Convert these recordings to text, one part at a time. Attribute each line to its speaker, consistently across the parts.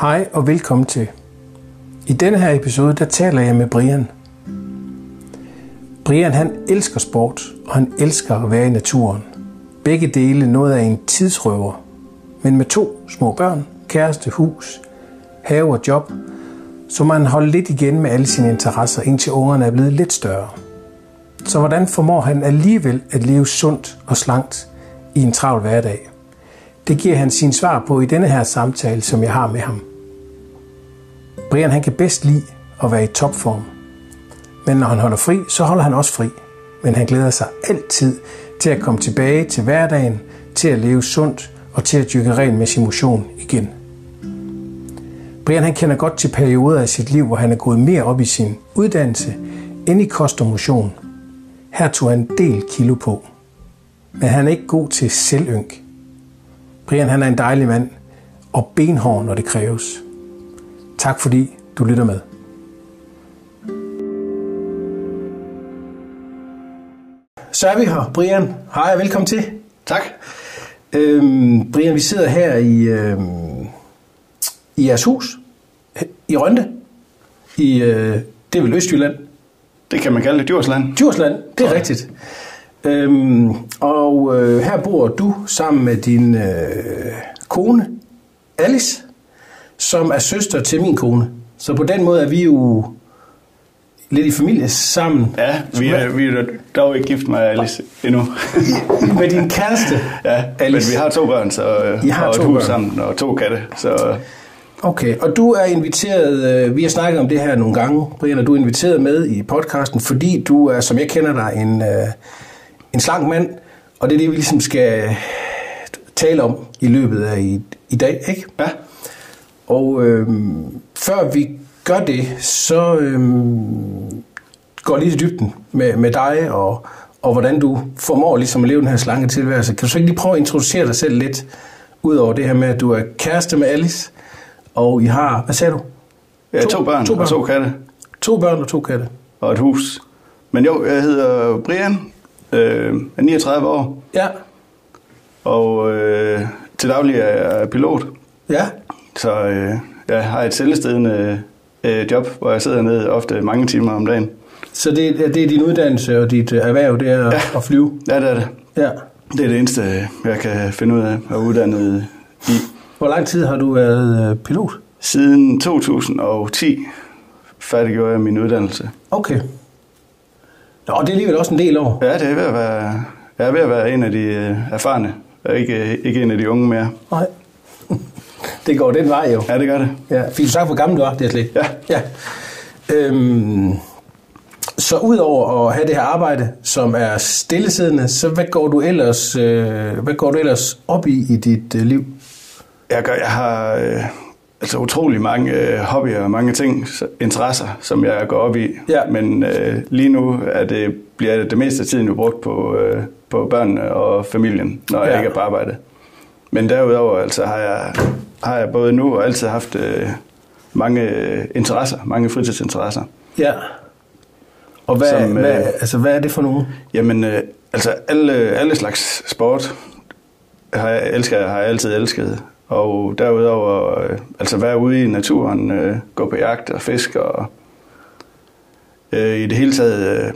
Speaker 1: Hej og velkommen til. I denne her episode, der taler jeg med Brian. Brian han elsker sport, og han elsker at være i naturen. Begge dele noget af en tidsrøver, men med to små børn, kæreste, hus, have og job, så man holde lidt igen med alle sine interesser, indtil ungerne er blevet lidt større. Så hvordan formår han alligevel at leve sundt og slankt i en travl hverdag? Det giver han sin svar på i denne her samtale, som jeg har med ham. Brian han kan bedst lide at være i topform. Men når han holder fri, så holder han også fri. Men han glæder sig altid til at komme tilbage til hverdagen, til at leve sundt og til at dyrke ren med sin motion igen. Brian han kender godt til perioder af sit liv, hvor han er gået mere op i sin uddannelse end i kost og motion. Her tog han en del kilo på. Men han er ikke god til selvynk. Brian han er en dejlig mand og benhård, når det kræves. Tak fordi du lytter med. Så er vi her. Brian, hej og velkommen til.
Speaker 2: Tak.
Speaker 1: Øhm, Brian, vi sidder her i, øhm, i jeres hus i Rønde. I, øh, det er vel Østjylland.
Speaker 2: Det kan man kalde det Djursland.
Speaker 1: Djursland, det er rigtigt. Øhm, og øh, her bor du sammen med din øh, kone, Alice, som er søster til min kone. Så på den måde er vi jo lidt i familie sammen.
Speaker 2: Ja, vi er, vi er dog ikke gift med Alice endnu.
Speaker 1: med din kæreste,
Speaker 2: ja,
Speaker 1: Alice.
Speaker 2: men vi har to børn, så,
Speaker 1: I har
Speaker 2: og
Speaker 1: to
Speaker 2: et hus
Speaker 1: børn.
Speaker 2: sammen, og to katte. Så
Speaker 1: Okay, og du er inviteret, øh, vi har snakket om det her nogle gange, Brian, og du er inviteret med i podcasten, fordi du er, som jeg kender dig, en, øh, en slank mand, og det er det, vi ligesom skal tale om i løbet af i, i dag, ikke?
Speaker 2: ja,
Speaker 1: Og øh, før vi gør det, så øh, går lige til dybden med, med dig, og, og hvordan du formår ligesom at leve den her slanke tilværelse. Kan du så ikke lige prøve at introducere dig selv lidt, ud over det her med, at du er kæreste med Alice, og I har, hvad sagde du?
Speaker 2: jeg har to, børn,
Speaker 1: to børn.
Speaker 2: og to katte,
Speaker 1: To børn og to katte.
Speaker 2: og et hus. Men jo, jeg hedder Brian, øh, er 39 år,
Speaker 1: Ja,
Speaker 2: og øh, til daglig er jeg pilot.
Speaker 1: ja,
Speaker 2: Så øh, jeg har et selvstedende øh, job, hvor jeg sidder nede ofte mange timer om dagen.
Speaker 1: så det, er- det er din uddannelse og dit øh, erhverv, det er ja. At flyve.
Speaker 2: Ja, det er det.
Speaker 1: Ja.
Speaker 2: Det er det eneste, jeg kan finde ud af at uddannet i.
Speaker 1: Hvor lang tid har du været øh, pilot?
Speaker 2: Siden 2010 færdiggjorde jeg min uddannelse.
Speaker 1: Okay. Nå, det er alligevel også en del år.
Speaker 2: Ja, det er ved at være, jeg er ved at være en af de øh, erfarne, og ikke, ikke en af de unge mere.
Speaker 1: Nej. Det går den vej jo.
Speaker 2: Ja, det gør det.
Speaker 1: Ja, du sagt, hvor gammel du er? Det er slet
Speaker 2: Ja.
Speaker 1: ja. Øhm, så udover at have det her arbejde, som er stillesiddende, så hvad går du ellers, øh, hvad går du ellers op i i dit øh, liv?
Speaker 2: Jeg, gør, jeg har øh, altså utrolig mange øh, hobbyer og mange ting, interesser, som jeg går op i.
Speaker 1: Ja.
Speaker 2: Men øh, lige nu er det, bliver det, det meste af tiden jo brugt på, øh, på børnene og familien, når jeg
Speaker 1: Ja.
Speaker 2: ikke er på arbejde. Men derudover altså, har, jeg, har jeg både nu og altid haft øh, mange øh, interesser, mange fritidsinteresser.
Speaker 1: Ja. Og hvad,
Speaker 2: Som, øh,
Speaker 1: hvad, altså, hvad er det for nogen?
Speaker 2: Jamen, øh, altså alle, alle slags sport har jeg, elsker, har jeg altid elsket. Og derudover, øh, altså være ude i naturen, øh, gå på jagt og fisk og øh, i det hele taget øh,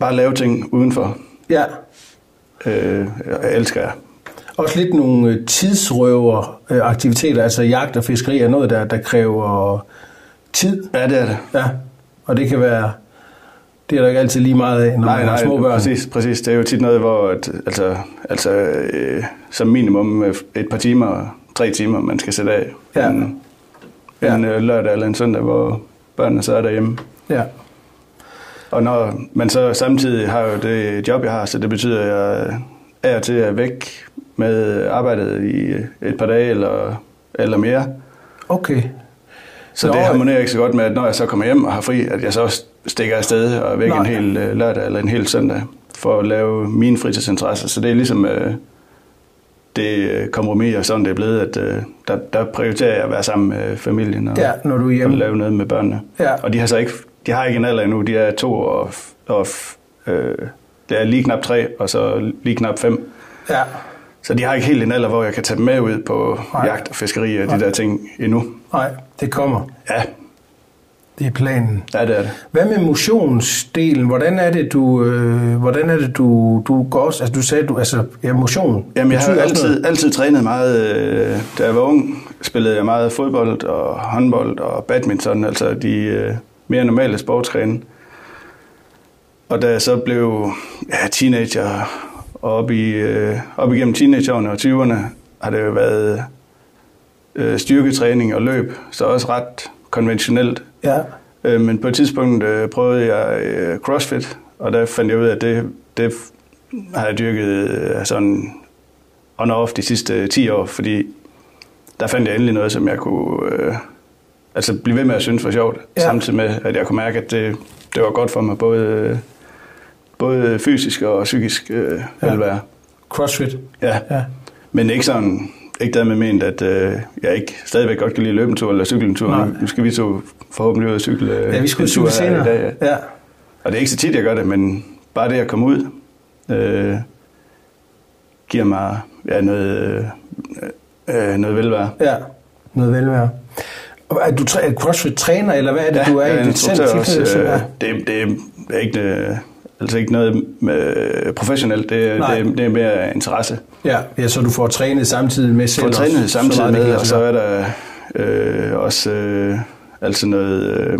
Speaker 2: bare lave ting udenfor,
Speaker 1: Ja.
Speaker 2: øh, jeg elsker jeg.
Speaker 1: Også lidt nogle øh, tidsrøver øh, aktiviteter, altså jagt og fiskeri er noget, der, der kræver tid.
Speaker 2: Ja, det er det.
Speaker 1: Ja. Og det kan være, det er der ikke altid lige meget af, når
Speaker 2: Nej,
Speaker 1: man har små børn.
Speaker 2: præcis, præcis. Det er jo tit noget, hvor at, altså, altså, øh, som minimum øh, et par timer, tre timer, man skal sætte af.
Speaker 1: Ja.
Speaker 2: En,
Speaker 1: Ja.
Speaker 2: en lørdag eller en søndag, hvor børnene så er derhjemme.
Speaker 1: Ja.
Speaker 2: Og når man så samtidig har jo det job, jeg har, så det betyder, at jeg er til at væk med arbejdet i et par dage eller, eller mere.
Speaker 1: Okay.
Speaker 2: Så
Speaker 1: Nå,
Speaker 2: det harmonerer ikke så godt med, at når jeg så kommer hjem og har fri, at jeg så stikker afsted og væk
Speaker 1: Nej.
Speaker 2: en hel øh, lørdag eller en hel søndag for at lave mine fritidsinteresser. Så det er ligesom øh, det øh, kompromis og sådan det er blevet, at øh, der, der prioriterer jeg at være sammen med familien og,
Speaker 1: Ja, når du er
Speaker 2: og
Speaker 1: hjemme.
Speaker 2: lave noget med børnene.
Speaker 1: Ja.
Speaker 2: Og de har så ikke, de har ikke en alder endnu, de er to og, og øh, det er lige knap tre, og så lige knap fem.
Speaker 1: Ja.
Speaker 2: Så de har ikke helt en alder, hvor jeg kan tage dem med ud på
Speaker 1: Nej.
Speaker 2: jagt og fiskeri og de der ting endnu.
Speaker 1: Nej, det kommer.
Speaker 2: Ja,
Speaker 1: Det er planen.
Speaker 2: ja det er det.
Speaker 1: Hvad med motionsdelen? Hvordan er det, du, øh, hvordan er det, du, du går også? Altså, du sagde, du, altså, ja, motion.
Speaker 2: Jamen, jeg har
Speaker 1: noget.
Speaker 2: altid, altid trænet meget. øh, Da jeg var ung, spillede jeg meget fodbold og håndbold og badminton, altså de øh, mere normale sportsgrene. Og da jeg så blev ja, teenager og op, i, øh, op igennem teenageårene og 20'erne, har det jo været øh, styrketræning og løb, så også ret konventionelt.
Speaker 1: Ja,
Speaker 2: Øh, men på et tidspunkt øh, prøvede jeg øh, CrossFit, og der fandt jeg ud af, at det, det har jeg dyrket øh, sådan on og off de sidste 10 år, fordi der fandt jeg endelig noget, som jeg kunne øh, altså blive ved med at synes var sjovt,
Speaker 1: Ja.
Speaker 2: ja. samtidig med, at jeg kunne mærke, at det, det var godt for mig, både, øh, både fysisk og psykisk øh,
Speaker 1: Ja.
Speaker 2: velvære.
Speaker 1: crossfit.
Speaker 2: Ja.
Speaker 1: Ja.
Speaker 2: Men ikke sådan, ikke dermed ment, at øh, jeg ikke stadigvæk godt kan lide at løbe en tur eller cykle en tur.
Speaker 1: Nej.
Speaker 2: Nu, skal vi to forhåbentlig ud og cykle øh,
Speaker 1: Ja, vi skulle cykle senere.
Speaker 2: Dag, ja.
Speaker 1: Ja.
Speaker 2: Og det er ikke så tit, jeg gør det, men bare det at komme ud, øh, giver mig ja, noget, øh, øh, noget velvære.
Speaker 1: ja, noget velvære. Og Er du er CrossFit-træner, eller hvad er det, du er
Speaker 2: jeg
Speaker 1: i dit selv?
Speaker 2: instruktør også. Øh,
Speaker 1: Ja.
Speaker 2: det, det er ikke, øh, altså ikke noget med professionelt, det,
Speaker 1: Nej.
Speaker 2: det, det er mere interesse.
Speaker 1: Ja, ja, så du får trænet samtidig med selv
Speaker 2: Får
Speaker 1: også,
Speaker 2: trænet
Speaker 1: så
Speaker 2: samtidig med, og så er der øh, også øh, altså noget, øh,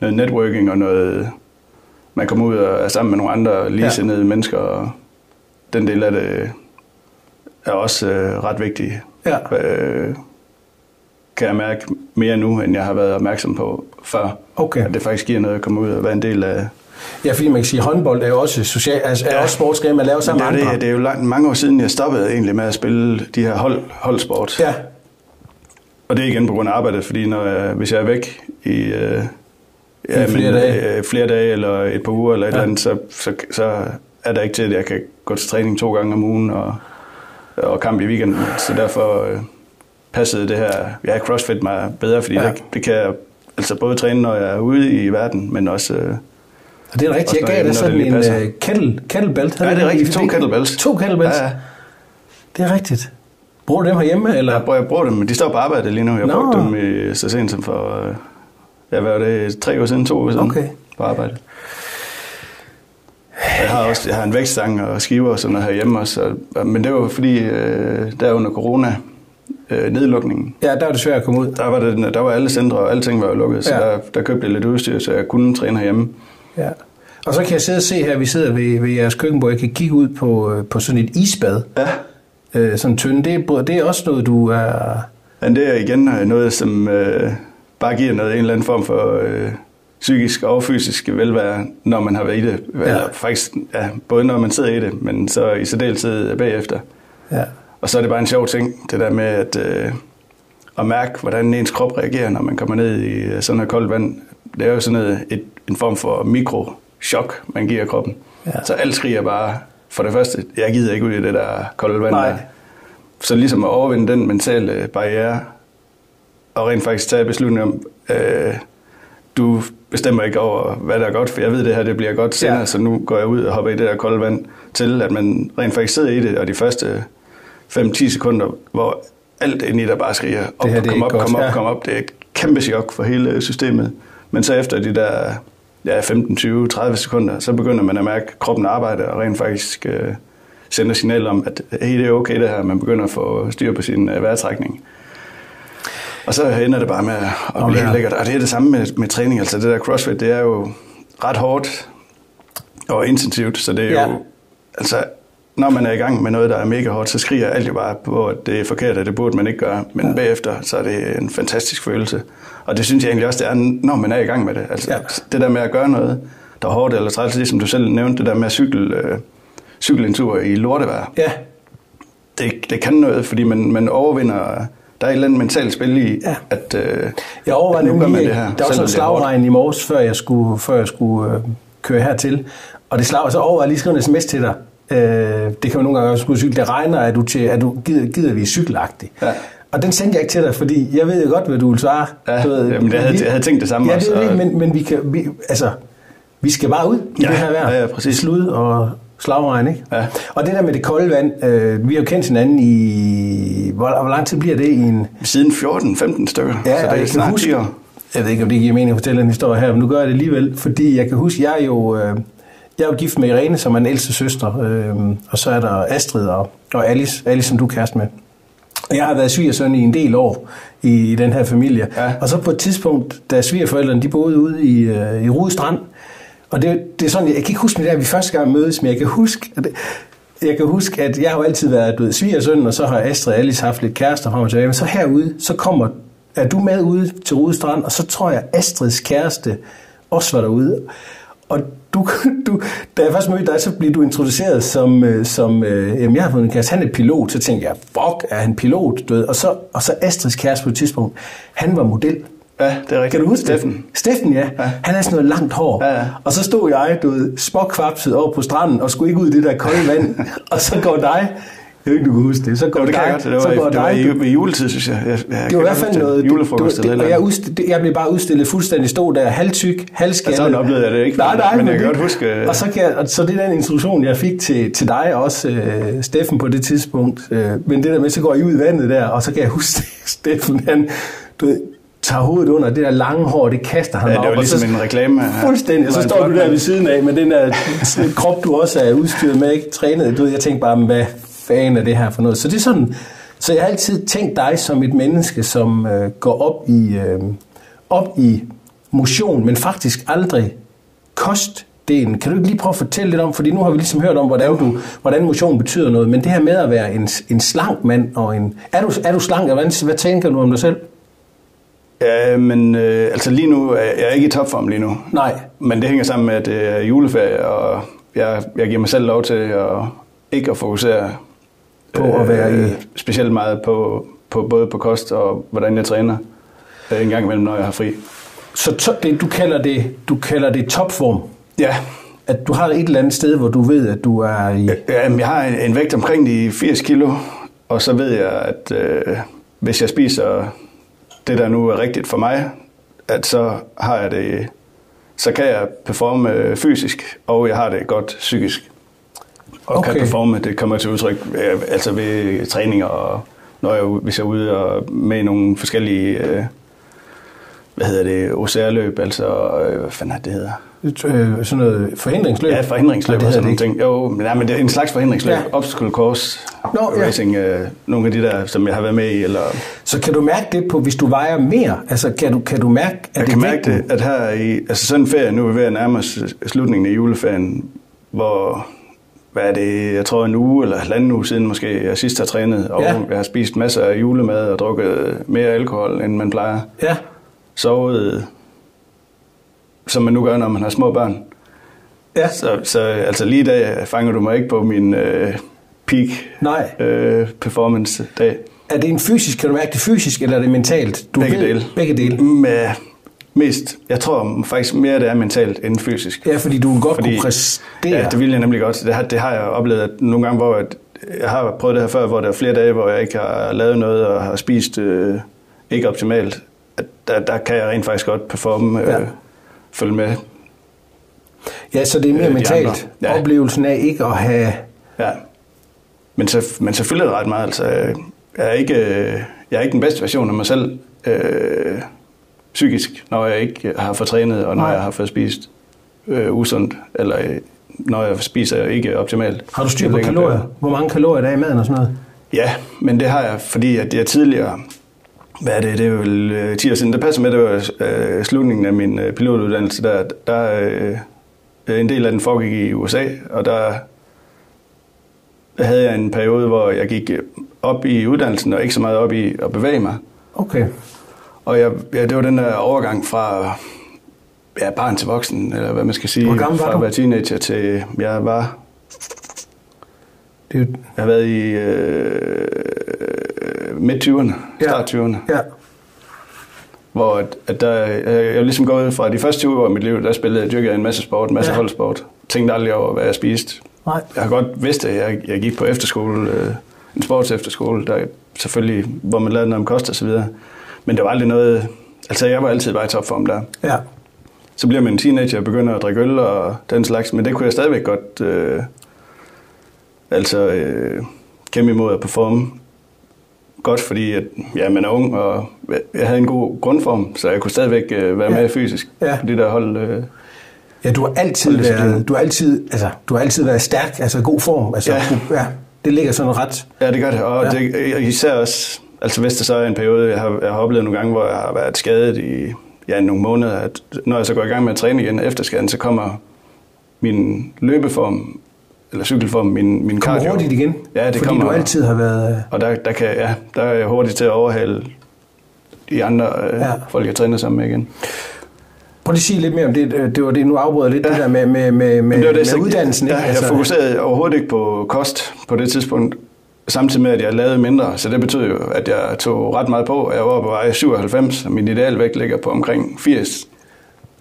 Speaker 2: noget networking og noget, man kommer ud og er sammen med nogle andre ligesindede ja. mennesker, og den del af det er også øh, ret vigtig.
Speaker 1: Ja.
Speaker 2: Øh, kan jeg mærke mere nu, end jeg har været opmærksom på før.
Speaker 1: Okay.
Speaker 2: At det faktisk giver noget at komme ud og være en del af.
Speaker 1: Ja, fordi man kan sige, at håndbold er jo også, social, altså, er
Speaker 2: Ja.
Speaker 1: også sportsgren, man laver
Speaker 2: Men
Speaker 1: sammen
Speaker 2: det,
Speaker 1: med
Speaker 2: er
Speaker 1: andre.
Speaker 2: det, det er jo langt, mange år siden, jeg stoppede egentlig med at spille de her hold, holdsport.
Speaker 1: Ja,
Speaker 2: Og det er igen på grund af arbejdet, fordi når jeg, hvis jeg er væk i, øh,
Speaker 1: I flere dage.
Speaker 2: Øh, flere dage eller et par uger eller et
Speaker 1: Ja.
Speaker 2: ja. eller andet, så, så, så er der ikke til, at jeg kan gå til træning to gange om ugen og, og kamp i weekenden. Så derfor øh, passede det her ja, CrossFit mig bedre, fordi
Speaker 1: Ja.
Speaker 2: ja. det, det kan jeg altså både træne, når jeg er ude i verden, men også... Øh,
Speaker 1: og det er rigtigt. Jeg gav dig sådan en uh, kettle, kettlebelt.
Speaker 2: Ja, det er rigtigt. To kettlebells.
Speaker 1: To kettlebells.
Speaker 2: Ja, ja.
Speaker 1: Det er rigtigt. Bruger du dem herhjemme? Eller?
Speaker 2: Jeg, bruger, jeg bruger dem, men de står på arbejde lige nu. Jeg
Speaker 1: Nå.
Speaker 2: brugte dem i, så sent som for... Øh, ja, hvad var det? Tre uger siden, to uger siden
Speaker 1: Okay.
Speaker 2: på arbejde. Og Jeg har også jeg har en vækststang og skiver og sådan noget herhjemme også. Og, men det var fordi, øh, der under corona, øh, nedlukningen,
Speaker 1: Ja, der er det svært at komme ud.
Speaker 2: der var, det, der var alle centre og alting var lukket, så
Speaker 1: Ja.
Speaker 2: der, der købte jeg lidt udstyr, så jeg kunne træne herhjemme.
Speaker 1: Ja. Og så kan jeg sidde og se her, vi sidder ved, ved jeres køkkenbord, jeg kan kigge ud på, øh, på sådan et isbad.
Speaker 2: Ja.
Speaker 1: Øh, sådan tynd. Det, er- det er også noget, du er...
Speaker 2: Men det er igen øh, noget, som øh, bare giver noget, en eller anden form for øh, psykisk og fysisk velvære, når man har været i det.
Speaker 1: Ja.
Speaker 2: Eller faktisk, ja, både når man sidder i det, men så i særdeleshed bagefter.
Speaker 1: Ja.
Speaker 2: Og så er det bare en sjov ting, det der med at, øh, at mærke, hvordan ens krop reagerer, når man kommer ned i øh, sådan noget koldt vand. Det er jo sådan noget, et, en form for mikrochok, man giver kroppen.
Speaker 1: Ja.
Speaker 2: Så alt skriger bare, for det første, jeg gider ikke ud i det der kolde vand.
Speaker 1: Nej.
Speaker 2: Der. Så ligesom at overvinde den mentale barriere, og rent faktisk tage beslutning om, øh, du bestemmer ikke over, hvad der er godt, for jeg ved, det her det bliver godt senere,
Speaker 1: Ja.
Speaker 2: så nu går jeg ud og hopper i det der kolde vand, til at man rent faktisk sidder i det, og de første 5-10 sekunder, hvor alt inde i dig bare skriger, op,
Speaker 1: her, det
Speaker 2: kom op,
Speaker 1: godt.
Speaker 2: kom op,
Speaker 1: Ja.
Speaker 2: kom op, det er et kæmpe chok for hele systemet. Men så efter de der ja, 15, 20, 30 sekunder, så begynder man at mærke, at kroppen arbejder, og rent faktisk øh, sender signal om, at hey, det er okay det her, man begynder at få styr på sin øh, vejrtrækning. Og så ender det bare med at blive
Speaker 1: ja.
Speaker 2: helt lækkert. Og det er det samme med, med træning. Altså det der CrossFit, det er jo ret hårdt og intensivt, så det er
Speaker 1: Ja.
Speaker 2: jo... Altså, når man er i gang med noget, der er mega hårdt, så skriger alt jo bare på, at det er forkert, og det burde man ikke gøre. Men ja. bagefter, så er det en fantastisk følelse. Og det synes jeg egentlig også, det er, når man er i gang med det. Altså,
Speaker 1: Ja.
Speaker 2: det der med at gøre noget, der er hårdt eller træls, det som du selv nævnte, det der med at cykle, øh, cykle en tur i lortevejr.
Speaker 1: Ja,
Speaker 2: Det, det kan noget, fordi man, man overvinder... Der er et eller andet mentalt spil i,
Speaker 1: Ja.
Speaker 2: at, øh,
Speaker 1: jeg overvejer
Speaker 2: at nu gør man
Speaker 1: det
Speaker 2: her.
Speaker 1: der var sådan en slagregn i morges, før jeg skulle, før jeg skulle øh, køre hertil. Og det slag, så overvejer jeg lige at skrive en sms til dig. Øh, det kan man nogle gange også skulle cykle. Det regner, at du, til, at du gider, gider vi cykelagtigt.
Speaker 2: Ja.
Speaker 1: Og den sendte jeg ikke til dig, fordi jeg ved jo godt, hvad du vil svare.
Speaker 2: Ja,
Speaker 1: du
Speaker 2: jamen, jeg havde-
Speaker 1: vi-
Speaker 2: jeg havde tænkt det samme
Speaker 1: ja, det
Speaker 2: også,
Speaker 1: er det,
Speaker 2: og-
Speaker 1: men, men vi kan, vi, altså, vi skal bare ud i
Speaker 2: Ja,
Speaker 1: det her vejr.
Speaker 2: ja, ja, præcis.
Speaker 1: Slud og slagregn, ikke?
Speaker 2: Ja.
Speaker 1: Og det der med det kolde vand, øh, vi har jo kendt hinanden i... Hvor, hvor lang tid bliver det i en...
Speaker 2: Siden 14-15 stykker,
Speaker 1: Ja,
Speaker 2: så det er
Speaker 1: jeg
Speaker 2: snart
Speaker 1: huske-
Speaker 2: 10 år.
Speaker 1: Jeg ved ikke, om det giver mening at fortælle en historie her, men nu gør jeg det alligevel, fordi jeg kan huske, jeg er jo, øh, jeg er jo gift med Irene, som er en ældste søster, øh, og så er der Astrid og, og Alice, Alice, som du er kæreste med. Jeg har været svigersøn i en del år i, i den her familie.
Speaker 2: Ja.
Speaker 1: Og så på et tidspunkt, da svigerforældrene de boede ude i, øh, i Rude Strand, og det, det er sådan, jeg, jeg kan ikke huske, det der, vi første gang mødes, men jeg kan huske, at det, jeg kan huske, at jeg har jo altid været du ved, svigersøn, og så har Astrid og Alice haft lidt kærester frem og tilbage. Men så herude, så kommer, er du med ude til Rude Strand, og så tror jeg, Astrids kæreste også var derude. Og du, du, da jeg først mødte dig, så blev du introduceret som, øh, som øh, jamen jeg har fået en kæreste, han er pilot, så tænkte jeg, fuck, er han pilot? Du ved? Og, så, og så Astrids kæreste på et tidspunkt, han var model.
Speaker 2: Ja, det er rigtigt.
Speaker 1: Kan du huske
Speaker 2: Steffen.
Speaker 1: det? Steffen, ja. ja. Han har sådan noget langt hår.
Speaker 2: Ja, ja.
Speaker 1: Og så stod jeg, du ved, småkvapset over på stranden, og skulle ikke ud i det der kolde vand. og så går dig, jeg ved ikke, du kan huske det, så går
Speaker 2: Jo, det
Speaker 1: dig,
Speaker 2: jeg godt. Det var,
Speaker 1: så går
Speaker 2: det var
Speaker 1: dig,
Speaker 2: i, ved juletid, synes jeg. jeg, jeg
Speaker 1: det var i hvert fald noget...
Speaker 2: Julefrokost
Speaker 1: det,
Speaker 2: eller
Speaker 1: det,
Speaker 2: et
Speaker 1: og
Speaker 2: eller
Speaker 1: jeg, udst, jeg blev bare udstillet fuldstændig, stod der halvtyk, halvskaldet.
Speaker 2: Sådan oplevede jeg det ikke,
Speaker 1: Nej, nej,
Speaker 2: men jeg kan godt huske-
Speaker 1: Og så, kan jeg, så det er den instruktion, jeg fik til, til dig og også øh, Steffen på det tidspunkt. Øh, men det der med, så går I ud i vandet der, og så kan jeg huske, Steffen, han du ved, tager hovedet under det der lange hår, det kaster han
Speaker 2: Ja,
Speaker 1: bare
Speaker 2: det
Speaker 1: op,
Speaker 2: var
Speaker 1: så-
Speaker 2: ligesom en reklame. Ja.
Speaker 1: Fuldstændig, og så står du der ved siden af med den der krop, du også er udstyret med, ikke trænet. Du ved, jeg tænkte bare, "Men hvad fanden er det her for noget? Så det er sådan, så jeg har altid tænkt dig som et menneske, som øh, går op i, øh, op i motion, men faktisk aldrig kostdelen. Kan du ikke lige prøve at fortælle lidt om, fordi nu har vi ligesom hørt om, hvordan, du, hvordan motion betyder noget, men det her med at være en, en slank mand og en... Er du, er du slank, eller hvad, hvad tænker du om dig selv?
Speaker 2: Ja, men øh, altså lige nu er jeg er ikke i topform lige nu.
Speaker 1: Nej.
Speaker 2: Men det hænger sammen med, at det er juleferie, og jeg, jeg giver mig selv lov til at ikke at fokusere
Speaker 1: På at være i-
Speaker 2: specielt meget på, på både på kost og hvordan jeg træner øh, en gang imellem, når jeg har fri.
Speaker 1: Så to, det, du, kalder det, du kalder det topform?
Speaker 2: Ja,
Speaker 1: at du har et eller andet sted, hvor du ved, at du er i...
Speaker 2: Jamen, jeg har en, en vægt omkring de 80 kilo, og så ved jeg, at øh, hvis jeg spiser det, der nu er rigtigt for mig, at så har jeg det, så kan jeg performe øh, fysisk, og jeg har det godt psykisk. Og okay. Kan performe, det kommer til udtryk øh, altså ved træninger, og når jeg, hvis jeg er ude og med nogle forskellige, øh, hvad hedder det, OCR-løb, altså, øh, hvad fanden er det, hedder?
Speaker 1: Øh, sådan noget forhindringsløb?
Speaker 2: Ja, forhindringsløb
Speaker 1: Nej,
Speaker 2: og sådan nogle ting. Jo, men, ja, men det er en slags forhindringsløb.
Speaker 1: Ja.
Speaker 2: Ja. Obstacle course
Speaker 1: Nå, ja.
Speaker 2: racing. Øh, nogle af de der, som jeg har været med i. Eller.
Speaker 1: Så kan du mærke det på, hvis du vejer mere? Altså, kan du, kan du mærke, at
Speaker 2: jeg
Speaker 1: det
Speaker 2: kan mærke det, at her i altså sådan en ferie, nu er vi ved at nærme os slutningen af juleferien, hvor hvad er det, jeg tror en uge eller halvanden uge siden måske, jeg sidst har trænet, og
Speaker 1: Ja.
Speaker 2: ja. jeg har spist masser af julemad og drukket mere alkohol, end man plejer.
Speaker 1: Ja,
Speaker 2: Sovet, som man nu gør, når man har små børn.
Speaker 1: ja.
Speaker 2: Så, så altså lige i dag fanger du mig ikke på min øh, peak
Speaker 1: Nej.
Speaker 2: øh, performance dag.
Speaker 1: Er det en fysisk, kan du mærke det fysisk, eller er det mentalt? Du
Speaker 2: Begge
Speaker 1: ved-
Speaker 2: dele.
Speaker 1: Begge dele.
Speaker 2: Med, mest, jeg tror faktisk mere, det er mentalt end fysisk.
Speaker 1: Ja, fordi du vil godt kunne præstere.
Speaker 2: Ja, det vil jeg nemlig godt. Det har, det har jeg oplevet at nogle gange, hvor at, jeg har prøvet det her før, hvor der er flere dage, hvor jeg ikke har lavet noget og har spist øh, ikke optimalt. At der, der kan jeg rent faktisk godt performe, øh,
Speaker 1: Ja.
Speaker 2: følge med.
Speaker 1: Ja, så det er mere
Speaker 2: Øh,
Speaker 1: mentalt.
Speaker 2: Ja.
Speaker 1: Oplevelsen af ikke at have...
Speaker 2: Ja. Men, så, men selvfølgelig er ret meget. Altså, jeg, er ikke, øh, jeg er ikke den bedste version af mig selv øh, psykisk, når jeg ikke har fået trænet, og når
Speaker 1: Nej.
Speaker 2: jeg har fået spist øh, usundt, eller øh, når jeg spiser ikke optimalt.
Speaker 1: Har du styr
Speaker 2: Jo
Speaker 1: på kalorier? Hvor mange kalorier der er i maden og sådan noget?
Speaker 2: Ja, men det har jeg, fordi at jeg tidligere, hvad er det, det er øh, 10 år siden, det passer med, det var øh, slutningen af min øh, pilotuddannelse, der, der øh, en del af den foregik i USA, og der havde jeg en periode, hvor jeg gik op i uddannelsen, og ikke så meget op i at bevæge mig.
Speaker 1: Okay.
Speaker 2: Og jeg, ja, det var den der overgang fra ja, barn til voksen, eller hvad man skal sige,
Speaker 1: Hvor gammel var
Speaker 2: fra
Speaker 1: du?
Speaker 2: at være teenager til, jeg var
Speaker 1: Det.
Speaker 2: Jeg har været i øh, midt-20'erne,
Speaker 1: Ja.
Speaker 2: start-20'erne,
Speaker 1: Ja.
Speaker 2: hvor at, at der, jeg, jeg er ligesom gået fra de første 20 år af mit liv, der spillede jeg, dyrkede jeg en masse sport, en masse
Speaker 1: Ja.
Speaker 2: holdsport. Tænkte aldrig over, hvad jeg spiste.
Speaker 1: Nej.
Speaker 2: Jeg har godt vidst det. Jeg, jeg gik på efterskole, øh, en sportsefterskole, der selvfølgelig, hvor man lavede noget om kost og så videre. Men det var aldrig noget... Altså, jeg var altid bare i topform der.
Speaker 1: Ja.
Speaker 2: Så bliver man en teenager og begynder at drikke øl og den slags, men det kunne jeg stadigvæk godt... Øh, altså øh, kæmpe imod at performe godt, fordi at, ja, man er ung, og jeg havde en god grundform, så jeg kunne stadigvæk øh, være
Speaker 1: Ja.
Speaker 2: med fysisk
Speaker 1: Ja.
Speaker 2: på de der hold. Øh,
Speaker 1: Ja, du har altid været, du har altid, altså, du har altid været stærk, altså god form. Altså,
Speaker 2: Ja.
Speaker 1: ja. ja. Det ligger sådan ret.
Speaker 2: Ja, det gør det. Og
Speaker 1: Ja.
Speaker 2: det, især også, altså hvis der så er en periode, jeg har, jeg har oplevet nogle gange, hvor jeg har været skadet i ja, nogle måneder, at når jeg så går i gang med at træne igen efter skaden, så kommer min løbeform, eller cykelform, min, min
Speaker 1: Kommer
Speaker 2: cardio.
Speaker 1: hurtigt igen.
Speaker 2: Ja, det
Speaker 1: fordi
Speaker 2: kommer.
Speaker 1: du altid har været... øh,
Speaker 2: Og der, der, kan, ja, der er jeg hurtigt til at overhale de andre øh,
Speaker 1: Ja.
Speaker 2: ja. folk, jeg træner sammen med igen.
Speaker 1: Prøv lige at sige lidt mere om det. øh, Det var det, nu afbryder lidt ja.
Speaker 2: Ja.
Speaker 1: det der med, med, med, med,
Speaker 2: det det,
Speaker 1: med uddannelsen.
Speaker 2: Ja,
Speaker 1: ikke?
Speaker 2: jeg fokuserede overhovedet ikke på kost på det tidspunkt, samtidig med, at jeg lavede mindre. Så det betød jo, at jeg tog ret meget på. Jeg var på vej 97, og min idealvægt ligger på omkring 80.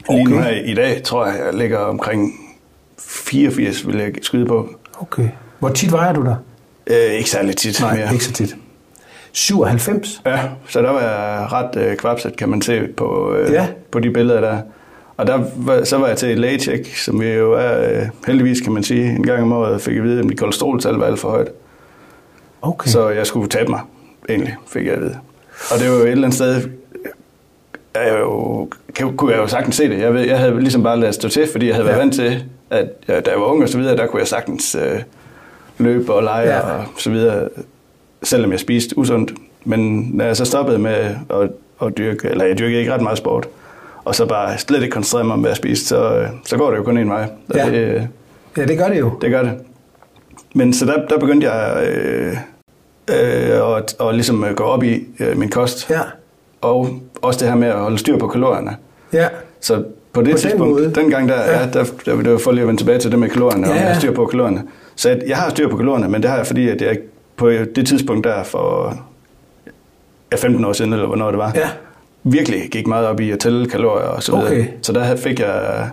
Speaker 2: Lige nu
Speaker 1: Okay.
Speaker 2: her i dag, tror jeg, jeg ligger omkring 84, vil jeg skyde på.
Speaker 1: Okay. Hvor tit vejer du der?
Speaker 2: Øh, ikke særlig tit
Speaker 1: Nej,
Speaker 2: mere.
Speaker 1: ikke så tit. 97?
Speaker 2: Ja, så der var jeg ret øh, kvapset, kan man se på, øh,
Speaker 1: ja.
Speaker 2: på de billeder der. Og der var, så var jeg til et lægecheck, som vi jo er, øh, heldigvis kan man sige, en gang om året fik jeg at vide, at mit kolesteroltal var alt for højt.
Speaker 1: Okay.
Speaker 2: Så jeg skulle tabe mig, egentlig, fik jeg at vide. Og det var jo et eller andet sted, jeg jo, kunne jeg jo sagtens se det. Jeg, ved, jeg havde ligesom bare ladet stå til, fordi jeg havde været
Speaker 1: Ja.
Speaker 2: vant til, at ja, da jeg var ung og så videre, der kunne jeg sagtens øh, løbe og lege
Speaker 1: Ja.
Speaker 2: og så videre, selvom jeg spiste usundt. Men når jeg så stoppede med at, at dyrke, eller jeg dyrkede ikke ret meget sport, og så bare slet ikke koncentrere mig om, hvad jeg spiste, så, øh, så går det jo kun en vej.
Speaker 1: Ja.
Speaker 2: det, øh,
Speaker 1: Ja, det gør det jo.
Speaker 2: det gør det. Men så der, der begyndte jeg øh, øh, at, at ligesom gå op i øh, min kost.
Speaker 1: Ja.
Speaker 2: Og også det her med at holde styr på kalorierne.
Speaker 1: Ja.
Speaker 2: Så på det
Speaker 1: den
Speaker 2: tidspunkt,
Speaker 1: måde.
Speaker 2: dengang der,
Speaker 1: Ja.
Speaker 2: ja. der, der, det var for lige at vende tilbage til det med kalorierne, ja,
Speaker 1: Ja,
Speaker 2: og har styr på kalorierne. Så jeg, jeg har styr på kalorierne, men det har jeg, fordi at jeg på det tidspunkt der for ja, 15 år siden, eller hvornår det var,
Speaker 1: Ja.
Speaker 2: virkelig gik meget op i at tælle kalorier og så videre.
Speaker 1: Okay.
Speaker 2: Så der fik jeg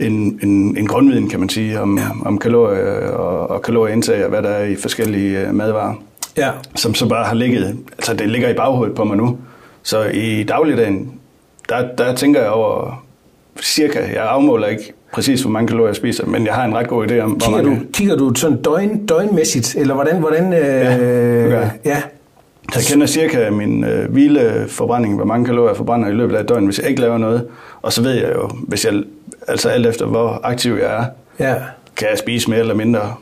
Speaker 2: en, en, en grundviden, kan man sige, om,
Speaker 1: Ja.
Speaker 2: om kalorier og, og kalorieindtag og hvad der er i forskellige øh, madvarer,
Speaker 1: Ja.
Speaker 2: som så bare har ligget, altså det ligger i baghovedet på mig nu. Så i dagligdagen, der, der tænker jeg over cirka, jeg afmåler ikke præcis, hvor mange kalorier jeg spiser, men jeg har en ret god idé om, hvor
Speaker 1: Kigger du,
Speaker 2: mange...
Speaker 1: kigger du sådan døgn, døgnmæssigt, eller hvordan? hvordan øh,
Speaker 2: Ja, jeg.
Speaker 1: ja.
Speaker 2: Jeg kender cirka min øh, hvileforbrænding, hvor mange kalorier jeg forbrænder i løbet af et døgn, hvis jeg ikke laver noget. Og så ved jeg jo, hvis jeg, altså alt efter hvor aktiv jeg er,
Speaker 1: ja.
Speaker 2: kan jeg spise mere eller mindre.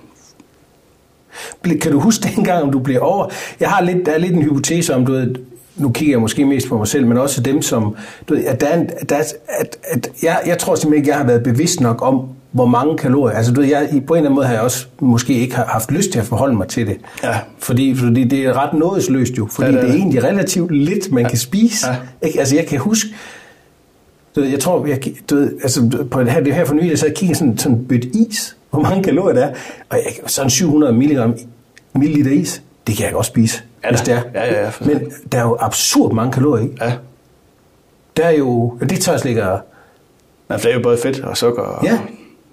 Speaker 1: Kan du huske dengang, om du blev over... Jeg har lidt, der er lidt en hypotese om, du ved, nu kigger jeg måske mest på mig selv, men også dem, som... Du ved, at der er, en- at er, at, at jeg, jeg tror simpelthen ikke, jeg har været bevidst nok om, hvor mange kalorier... Altså, du ved, jeg, i- på en eller anden måde har jeg også måske ikke haft lyst til at forholde mig til det.
Speaker 2: Ja.
Speaker 1: Fordi, fordi det er ret nådesløst jo. Fordi
Speaker 2: Ja, det er
Speaker 1: det er
Speaker 2: det.
Speaker 1: egentlig relativt lidt, man ja. kan spise.
Speaker 2: Ja.
Speaker 1: Ikke? Altså, jeg kan huske... Du ved, jeg tror, jeg, du ved, altså, på det her, det her for nylig, så jeg kiggede sådan sådan bødt is, hvor mange kalorier der er. Og jeg, sådan 700 milligram milliliter is, det kan jeg godt spise,
Speaker 2: Ja,
Speaker 1: hvis det er.
Speaker 2: Ja, ja, ja, for
Speaker 1: Men der er jo absurd mange kalorier i.
Speaker 2: Ja.
Speaker 1: Der er jo, det tør jeg slet ikke at,
Speaker 2: Men det er jo både fedt og sukker og
Speaker 1: Ja.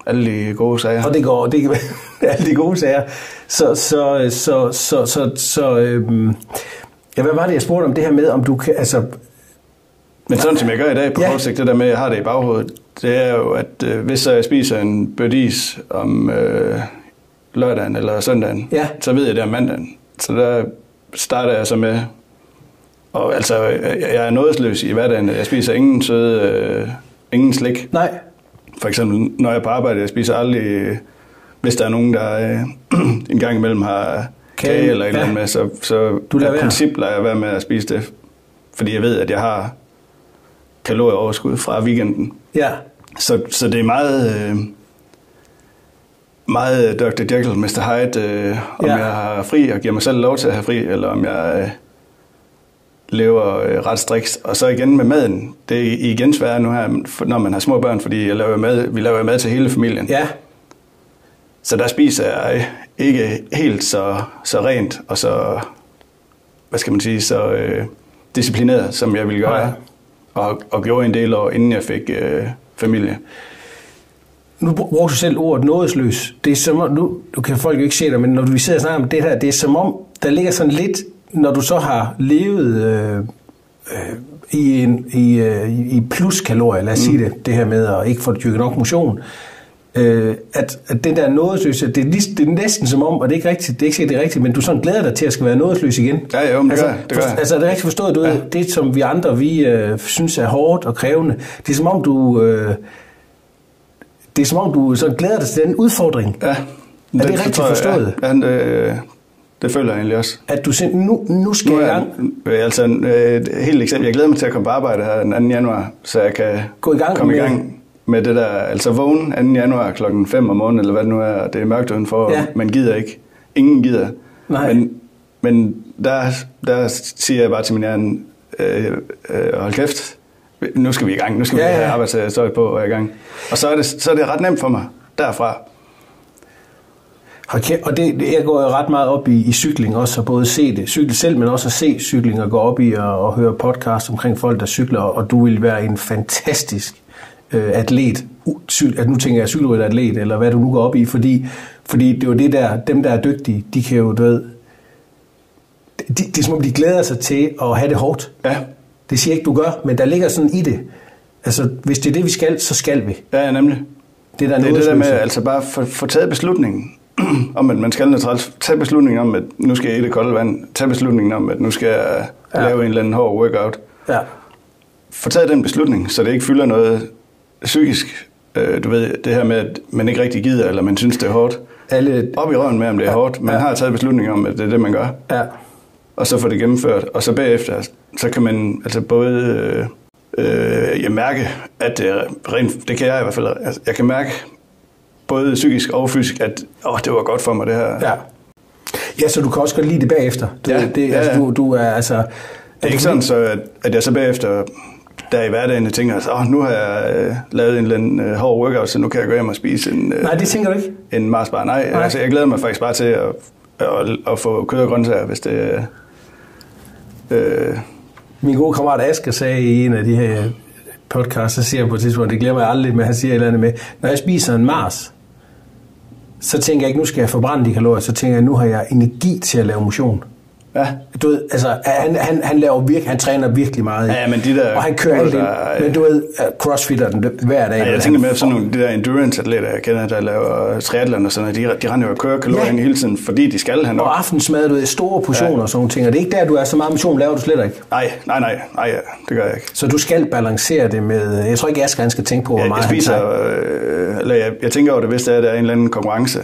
Speaker 2: alle de gode sager.
Speaker 1: og det går, det kan alle de gode sager. Så, så, så, så, så, så øhm, ja, hvad var det, jeg spurgte om det her med, om du kan, altså,
Speaker 2: Men sådan som jeg gør i dag på
Speaker 1: Ja.
Speaker 2: kort sigt, det der med, at jeg har det i baghovedet, det er jo, at øh, hvis jeg spiser en bødis om øh, lørdagen eller søndagen,
Speaker 1: Ja.
Speaker 2: så ved jeg det om mandagen. Så der starter jeg så med, og altså, jeg er nådesløs i hverdagen. Jeg spiser ingen søde, øh, ingen slik.
Speaker 1: nej,
Speaker 2: For eksempel, når jeg er på arbejde, jeg spiser aldrig, hvis der er nogen, der øh, en gang imellem har
Speaker 1: Kage,
Speaker 2: kage, eller et
Speaker 1: ja.
Speaker 2: eller andet med, så, så
Speaker 1: Du lader
Speaker 2: princip lader jeg være med at spise det. Fordi jeg ved, at jeg har kalorieoverskud fra weekenden.
Speaker 1: ja,
Speaker 2: Så, så det er meget, øh, meget Dr. Jekyll, Mr. Hyde, øh, om
Speaker 1: Ja.
Speaker 2: jeg har fri og giver mig selv lov til at have fri, eller om jeg øh, lever øh, ret striks. Og så igen med maden. Det er igen svært nu her, når man har små børn, fordi jeg laver mad, vi laver mad til hele familien.
Speaker 1: ja,
Speaker 2: Så der spiser jeg ikke helt så, så rent og så, hvad skal man sige, så øh, disciplineret, som jeg ville gøre.
Speaker 1: Nej.
Speaker 2: Og, og gjorde en del år, inden jeg fik øh, familie.
Speaker 1: nu bruger du selv ordet nådesløs. Det er som om, nu, du kan folk jo ikke se dig, men når du sidder og snakker om det her, det er som om, der ligger sådan lidt, når du så har levet øh, øh, i, en, i, øh, i plus kalorier, lad os mm. sige det, det her med at ikke få dyrket nok motion, øh, at, at den der nådesløse, det er, lige, det er næsten som om, og det er ikke rigtigt, det er ikke sikkert det er rigtigt, men du sådan glæder dig til at skal være nådesløs igen.
Speaker 2: Ja, jo, men det
Speaker 1: altså,
Speaker 2: gør jeg, det gør jeg.
Speaker 1: Altså, er det rigtigt forstået, du ja. det som vi andre, vi øh, synes er hårdt og krævende, det er som om du, øh, det er som om du så glæder dig til den udfordring.
Speaker 2: Ja.
Speaker 1: Er det rigtigt
Speaker 2: tror jeg-
Speaker 1: forstået?
Speaker 2: Ja, ja det, det føler jeg egentlig også.
Speaker 1: At du simpelthen, nu, nu skal
Speaker 2: Nu
Speaker 1: jeg i
Speaker 2: er,
Speaker 1: gang.
Speaker 2: jeg, altså, øh, helt eksempel. Jeg glæder mig til at komme på arbejde her den 2. januar, så jeg kan
Speaker 1: Gå i gang
Speaker 2: komme
Speaker 1: med-
Speaker 2: i gang med det der. Altså vågen 2. januar klokken 5 om morgenen, eller hvad det nu er, og det er mørkt udenfor,
Speaker 1: Ja.
Speaker 2: man gider ikke. Ingen gider.
Speaker 1: Nej.
Speaker 2: Men, men der, der siger jeg bare til min hjerne, øh, øh, hold kæft, nu skal vi i gang, nu skal
Speaker 1: Ja,
Speaker 2: vi have
Speaker 1: ja.
Speaker 2: arbejdstøj på og i gang. Og så er, det, så er det ret nemt for mig derfra.
Speaker 1: Kæft, Og det, det- jeg går jo ret meget op i, i cykling også, og både se det, cykle selv, men også at se cykling og gå op i og, og høre podcast omkring folk, der cykler, og du vil være en fantastisk øh, atlet, at nu tænker jeg cykelrytter atlet, eller hvad du nu går op i, fordi, fordi det er jo det der, dem der er dygtige, de kan jo, du ved, det, det er som om de glæder sig til at have det hårdt.
Speaker 2: Ja,
Speaker 1: Det siger jeg ikke, du gør, men der ligger sådan i det. Altså, hvis det er det, vi skal, så skal vi.
Speaker 2: ja nemlig.
Speaker 1: Det, der er
Speaker 2: Det er det der med, altså bare få, få taget beslutningen om, at man skal noget træls. Tag beslutningen om, at nu skal jeg i det kolde vand. Tag beslutningen om, at nu skal jeg
Speaker 1: Ja.
Speaker 2: ja. lave en eller anden hård workout.
Speaker 1: Ja.
Speaker 2: Få taget den beslutning, så det ikke fylder noget psykisk. Øh, du ved, det her med, at man ikke rigtig gider, eller man synes, det er hårdt.
Speaker 1: Alle,
Speaker 2: Op i røven med, om det er
Speaker 1: Ja.
Speaker 2: hårdt. Man
Speaker 1: Ja.
Speaker 2: har taget beslutningen om, at det er det, man gør.
Speaker 1: ja.
Speaker 2: Og så få det gennemført. Og så bagefter, så kan man altså både øh, øh, jeg mærke, at det, er rent, det kan jeg i hvert fald, altså, jeg kan mærke både psykisk og fysisk, at åh, det var godt for mig det her.
Speaker 1: Ja. Ja, så du kan også godt lide det bagefter. Du,
Speaker 2: Ja,
Speaker 1: det,
Speaker 2: ja,
Speaker 1: altså,
Speaker 2: ja.
Speaker 1: du, du er altså...
Speaker 2: Det er ikke sådan, så at, at jeg så bagefter, der i hverdagen, jeg tænker, at oh, nu har jeg øh, lavet en eller anden øh, hård workout, så nu kan jeg gå hjem og spise en, øh,
Speaker 1: Nej, det tænker du ikke.
Speaker 2: en Mars bar. Nej,
Speaker 1: Nej.
Speaker 2: Altså, jeg glæder mig faktisk bare til at, at, at få kød og grøntsager, hvis det øh,
Speaker 1: Min gode kammerat Asger sagde i en af de her podcasts, så siger han på et tidspunkt, det glemmer jeg aldrig, men han siger et eller andet med, når jeg spiser en Mars, så tænker jeg ikke, nu skal jeg forbrænde de kalorier, så tænker jeg, nu har jeg energi til at lave motion.
Speaker 2: Ja,
Speaker 1: Du ved, altså, han, han, han, laver virke, han træner virkelig meget.
Speaker 2: Ja, men de der
Speaker 1: og han kører alt ind. Men du ved, crossfitter den hver dag.
Speaker 2: Ja, jeg tænker
Speaker 1: han-
Speaker 2: mere på sådan nogle de der endurance-atleter, jeg kender, der laver triathlon og sådan noget. De, de render jo og kører kalorier
Speaker 1: Ja.
Speaker 2: ja. hele tiden, fordi de skal nok.
Speaker 1: Og aftensmad, du ved, store portioner og sådan nogle ting. Og det er ikke der, du er så meget motion, laver du slet ikke.
Speaker 2: Nej, nej, nej, nej, ja, det gør jeg ikke.
Speaker 1: Så du skal balancere det med... Jeg tror ikke, Asger han skal tænke på, hvor
Speaker 2: Jeg,
Speaker 1: meget
Speaker 2: jeg
Speaker 1: han
Speaker 2: spiser, øh, eller jeg, jeg tænker over det, hvis der er, der er en eller anden konkurrence,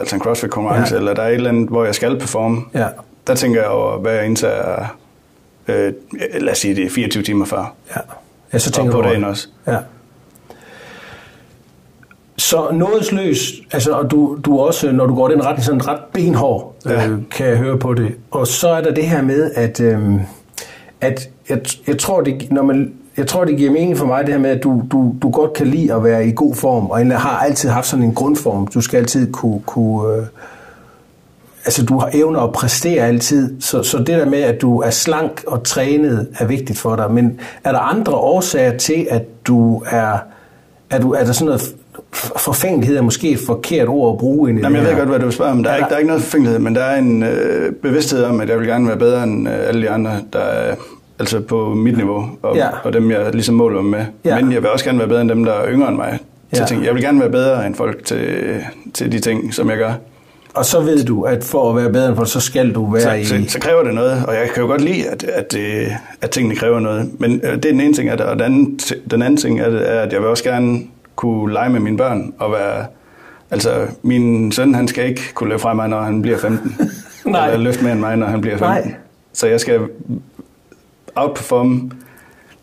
Speaker 2: altså en CrossFit-konkurrence,
Speaker 1: Ja.
Speaker 2: ja. eller der er et eller andet, hvor jeg skal performe,
Speaker 1: Ja.
Speaker 2: Der tænker jeg over, hvad jeg indtager, øh, lad os sige det er 24 timer før.
Speaker 1: Ja. ja, så
Speaker 2: Og
Speaker 1: tænker
Speaker 2: på
Speaker 1: du over
Speaker 2: dagen
Speaker 1: det.
Speaker 2: også.
Speaker 1: Ja. Så nådesløs, altså, og du, du også, når du går den retning, sådan ret benhård,
Speaker 2: Ja.
Speaker 1: øh, kan jeg høre på det. Og så er der det her med, at, øh, at jeg, jeg, tror, det, når man, jeg tror, det giver mening for mig, det her med, at du, du, du godt kan lide at være i god form, og har altid haft sådan en grundform. Du skal altid kunne, kunne øh, altså du har evner at præstere altid, så, så det der med, at du er slank og trænet, er vigtigt for dig. Men er der andre årsager til, at du er, er, du, er der sådan noget forfængelighed, er måske et forkert ord at bruge ind i
Speaker 2: Jamen, jeg ved
Speaker 1: her?
Speaker 2: godt, hvad du spørger om. Der er,
Speaker 1: Ja,
Speaker 2: ikke, der er ikke noget forfængelighed, men der er en øh, bevidsthed om, at jeg vil gerne være bedre end øh, alle de andre, der er altså på mit niveau, og,
Speaker 1: Ja.
Speaker 2: og dem, jeg ligesom måler med.
Speaker 1: Ja.
Speaker 2: Men jeg vil også gerne være bedre end dem, der er yngre end mig.
Speaker 1: Ja.
Speaker 2: jeg tænker, jeg vil gerne være bedre end folk til, til de ting, som jeg gør.
Speaker 1: Og så ved du, at for at være bedre end folk, så skal du være
Speaker 2: Så,
Speaker 1: i...
Speaker 2: så, så kræver det noget, og jeg kan jo godt lide, at, at, det, at tingene kræver noget. Men øh, det er den ene ting af det, og den anden, den anden ting af det er, at jeg vil også gerne kunne lege med mine børn og være... Altså, min søn, han skal ikke kunne løbe fra mig, når han bliver 15.
Speaker 1: Nej.
Speaker 2: Eller løfte mere end mig, når han bliver 15.
Speaker 1: Nej.
Speaker 2: Så jeg skal outperforme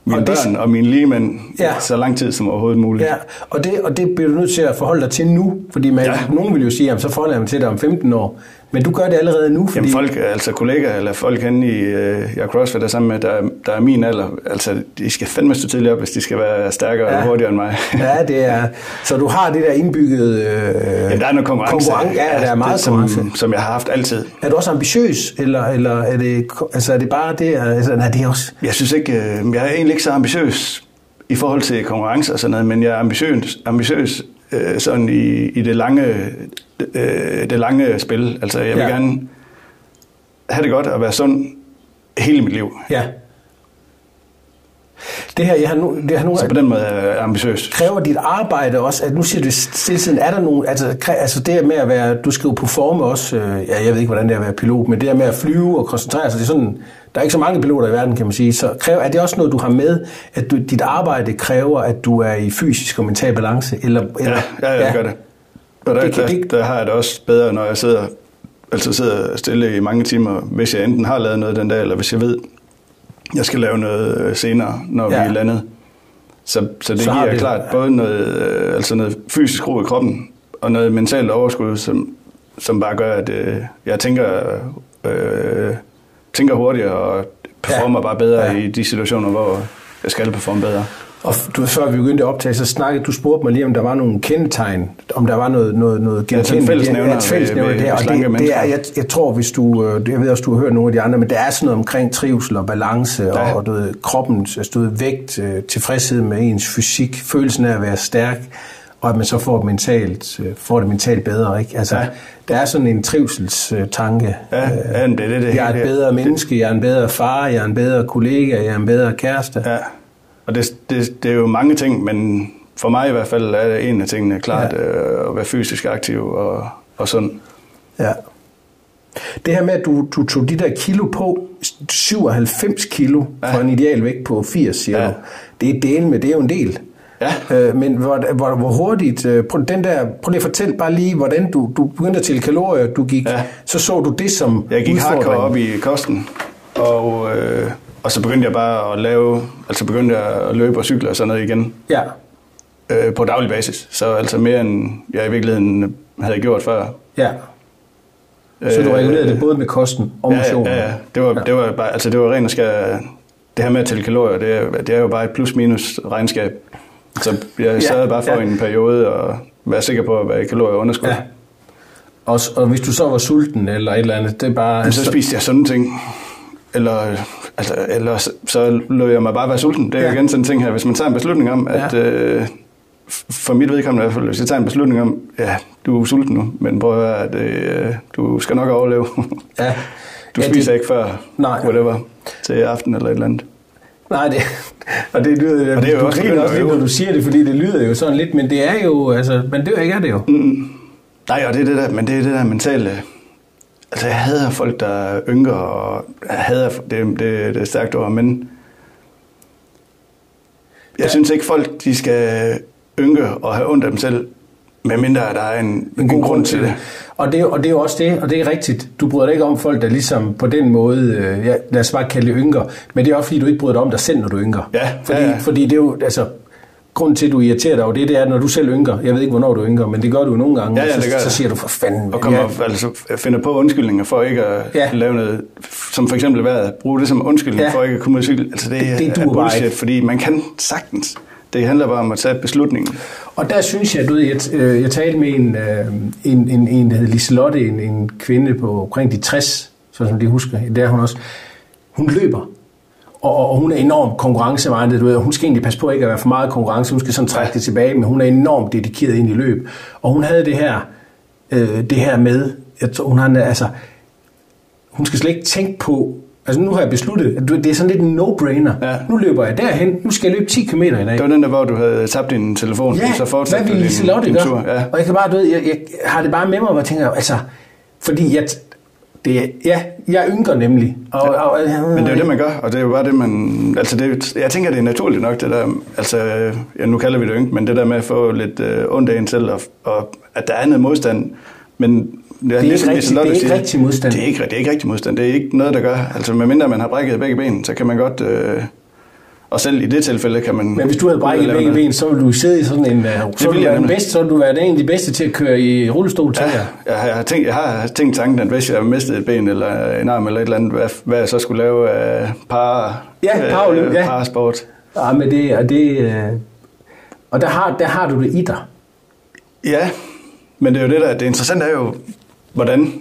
Speaker 2: mine
Speaker 1: Og det-
Speaker 2: børn og mine ligemænd
Speaker 1: Ja.
Speaker 2: så lang tid som overhovedet muligt.
Speaker 1: Ja, og det, og det bliver du nødt til at forholde dig til nu, fordi man. Ja. nogen vil jo sige, at så forholder jeg mig til dig om 15 år. Men du gør det allerede nu, fordi...
Speaker 2: Jamen folk, altså kollegaer eller folk henne i øh, jeg CrossFit er sammen med, der, er- der er min alder, altså de skal fandme stå tidligt op, hvis de skal være stærkere
Speaker 1: Ja.
Speaker 2: og hurtigere end mig.
Speaker 1: Ja, det er... Så du har det der indbygget... Øh,
Speaker 2: Ja, der er noget konkurrence.
Speaker 1: konkurrence. Ja, der er meget
Speaker 2: det,
Speaker 1: konkurrence.
Speaker 2: som, som jeg har haft altid.
Speaker 1: Er du også ambitiøs, eller, eller er, det, altså, er det bare det? Altså, nej, det er også...
Speaker 2: Jeg synes ikke, øh, jeg er egentlig ikke så ambitiøs i forhold til konkurrence og sådan noget, men jeg er ambitiøs, ambitiøs øh, sådan i, i det, lange, øh, det lange spil. Altså jeg vil
Speaker 1: Ja.
Speaker 2: gerne have det godt og være sund hele mit liv.
Speaker 1: Ja. Det her, jeg har nu, det har nu,
Speaker 2: Så på den måde er jeg ambitiøs.
Speaker 1: kræver dit arbejde også, at nu siger du tiden, er der nogen, altså, kræ- altså det med at være, du skal jo performe også, øh, ja, jeg ved ikke, hvordan det er at være pilot, men det her med at flyve og koncentrere sig, det er sådan, der er ikke så mange piloter i verden, kan man sige, så kræver, er det også noget, du har med, at du, dit arbejde kræver, at du er i fysisk og mental balance? Eller, eller,
Speaker 2: Ja, ja, ja, det gør det. Og der,
Speaker 1: Det
Speaker 2: der,
Speaker 1: det-
Speaker 2: der har jeg det også bedre, når jeg sidder, altså sidder stille i mange timer, hvis jeg enten har lavet noget den dag, eller hvis jeg ved, jeg skal lave noget øh, senere, når ja.
Speaker 1: Ja.
Speaker 2: vi er landet. Så, så det
Speaker 1: Så
Speaker 2: giver
Speaker 1: det-
Speaker 2: klart både noget, øh, altså noget fysisk ro i kroppen, og noget mentalt overskud, som, som bare gør, at øh, jeg tænker, øh, tænker hurtigere og performer ja. bare bedre
Speaker 1: Ja.
Speaker 2: ja. i de situationer, hvor jeg skal performe bedre.
Speaker 1: Og du, før vi begyndte at optage, så snakkede du spurgte mig lige, om der var nogle kendetegn, om der var noget, noget, noget
Speaker 2: Ja, fællesnævner
Speaker 1: Ja, fællesnævner
Speaker 2: ved- ved
Speaker 1: der. Og det, det er, jeg, jeg tror, hvis du, øh, jeg ved også, du har hørt nogle af de andre, men der er sådan noget omkring trivsel og balance,
Speaker 2: Ja.
Speaker 1: og, og du ved, kroppens altså, du ved, vægt, øh, tilfredshed med ens fysik, følelsen af at være stærk, og at man så får, det mentalt, øh, får det mentalt bedre. Ikke? Altså,
Speaker 2: Ja.
Speaker 1: Der er sådan en trivselstanke.
Speaker 2: Ja, ja, men det er det, det
Speaker 1: jeg er et bedre menneske, jeg er en bedre far, jeg er en bedre kollega, jeg er en bedre kæreste.
Speaker 2: Ja, og det, det, det er jo mange ting, men for mig i hvert fald er en af tingene klart ja. øh, at være fysisk aktiv og, og sund.
Speaker 1: Ja. Det her med, at du, du tog de der kilo på, 97 kilo
Speaker 2: Ja.
Speaker 1: fra en ideal vægt på 80, siger
Speaker 2: Ja.
Speaker 1: du. Det er del med, det er jo en del.
Speaker 2: Ja.
Speaker 1: Øh, men hvor, hvor, hvor hurtigt, øh, prøv, den der, prøv lige at fortælle bare lige, hvordan du, du begyndte at tælle kalorier, du gik,
Speaker 2: Ja.
Speaker 1: så så du det som
Speaker 2: Jeg gik hardcore op i kosten, og, øh, og så begyndte jeg bare at lave, altså begyndte jeg at løbe og cykle og sådan noget igen
Speaker 1: Ja,
Speaker 2: øh, på daglig basis. Så altså mere end jeg i virkeligheden havde gjort før.
Speaker 1: ja. Så du
Speaker 2: Øh,
Speaker 1: regulerede det både med kosten og
Speaker 2: Ja,
Speaker 1: motionen?
Speaker 2: ja, ja. Det var, det var bare, altså det var rent og det her med at tælle kalorier, det det er jo bare et plus-minus regnskab. Så jeg sad bare for
Speaker 1: ja.
Speaker 2: en periode og være sikker på at være i kalorier underskud.
Speaker 1: Ja. Og, og hvis du så var sulten eller et eller andet, det er bare...
Speaker 2: Men så spiste jeg sådan ting. Eller, altså, eller så, så lå jeg mig bare være sulten. Det er
Speaker 1: Ja.
Speaker 2: ja. igen sådan en ting her. Hvis man tager en beslutning om, at øh, f- for mit vedkommende i hvert fald, hvis jeg tager en beslutning om, ja, du er sulten nu, men prøv at høre, at øh, du skal nok overleve.
Speaker 1: Ja.
Speaker 2: Du
Speaker 1: Ja,
Speaker 2: ja, spiser
Speaker 1: det-
Speaker 2: ikke før,
Speaker 1: Nej.
Speaker 2: whatever, til aften eller et eller andet.
Speaker 1: Nej, det, og det lyder,
Speaker 2: Og det er jo
Speaker 1: du
Speaker 2: også
Speaker 1: griner også lidt, når du siger det, fordi det lyder jo sådan lidt, men det er jo, altså, man dør ikke af det jo.
Speaker 2: Mm. Nej, og det er det der, men det er det der mentale... Altså, jeg hader folk, der er yngre, og jeg hader, det, det, det er stærkt ord, men jeg
Speaker 1: ja.
Speaker 2: synes ikke, folk de skal ynke og have ondt af dem selv, medmindre der er en,
Speaker 1: En god grund til det. Og det, er og det er jo også det, og det er rigtigt. Du bryder dig ikke om folk, der ligesom på den måde, øh, ja, lad os bare kalde det ynker, men det er også fordi, du ikke bryder dig om dig selv, når du ynker.
Speaker 2: Ja,
Speaker 1: fordi,
Speaker 2: ja, ja.
Speaker 1: fordi det er jo, altså, grunden til, at du irriterer dig over det, det er, når du selv ynker. Jeg ved ikke, hvornår du ynker, men det gør du jo nogle gange.
Speaker 2: Ja, ja, det
Speaker 1: så,
Speaker 2: gør
Speaker 1: så
Speaker 2: jeg.
Speaker 1: siger du, for fanden.
Speaker 2: Og kommer,
Speaker 1: ja,
Speaker 2: altså, finder på undskyldninger for ikke at
Speaker 1: Ja.
Speaker 2: lave noget, som for eksempel vejret, bruge det som undskyldning
Speaker 1: Ja.
Speaker 2: for ikke at komme ud. Altså, det,
Speaker 1: Det- det
Speaker 2: er
Speaker 1: bare
Speaker 2: bullshit,
Speaker 1: ikke.
Speaker 2: fordi man kan sagtens. Det handler bare om at tage beslutningen.
Speaker 1: Og der synes jeg, du ved, jeg, øh, jeg talte med en, øh, en, en, en der hed Liselotte, en, en kvinde på omkring de 60, sådan som de husker, det er hun også. Hun løber, og, og- hun er enormt konkurrencemindet, du ved, og hun skal egentlig passe på ikke at være for meget konkurrence, hun skal sådan trække det tilbage, men hun er enormt dedikeret ind i løb. Og hun havde det her, øh, det her med, jeg tror, hun har, altså, hun skal slet ikke tænke på, altså nu har jeg besluttet, at du- det er sådan lidt en no-brainer.
Speaker 2: Ja.
Speaker 1: Nu løber jeg derhen, nu skal jeg løbe 10 km i dag.
Speaker 2: Det var den der, hvor du havde tabt din telefon,
Speaker 1: Ja,
Speaker 2: så fortsatte
Speaker 1: hvad
Speaker 2: du
Speaker 1: ville
Speaker 2: din,
Speaker 1: Liselotte
Speaker 2: din
Speaker 1: gøre?
Speaker 2: tur. Ja.
Speaker 1: Og jeg kan bare, du ved, jeg, jeg har det bare med mig, hvor jeg tænker, altså, fordi jeg, det, ja, jeg ynker nemlig. Og, og, og,
Speaker 2: Men det er jo det, man gør, og det er jo bare det, man... Altså, det, jeg tænker, det er naturligt nok, det der... Altså, ja, nu kalder vi det ynk, men det der med at få lidt øh, ondt af en selv, og, og at der er noget modstand. Men det er,
Speaker 1: ikke
Speaker 2: ligesom
Speaker 1: rigtig-
Speaker 2: Liselotte
Speaker 1: det er ikke
Speaker 2: siger,
Speaker 1: rigtig modstand.
Speaker 2: Det er, ikke, det er ikke rigtig modstand. Det er ikke noget, der gør. Altså, medmindre man har brækket begge ben, så kan man godt... Øh, og selv i det tilfælde kan man...
Speaker 1: men hvis du havde brækket begge
Speaker 2: noget.
Speaker 1: ben, så ville du sidde i sådan en... Uh, så
Speaker 2: ville
Speaker 1: du
Speaker 2: jeg
Speaker 1: være den bedste, så ville du være en af de bedste til at køre i rullestol, jeg.
Speaker 2: Ja, jeg, har- jeg, har tænkt, jeg har tænkt tanken, at hvis jeg mistede et ben eller en arm eller et eller andet, hvad, hvad jeg så skulle lave af par,
Speaker 1: Ja, powerløb, ja.
Speaker 2: parasport.
Speaker 1: Ja, men det, og det... Uh, og der har, der har du det i dig.
Speaker 2: Ja, men det er jo det, der det interessante er jo, hvordan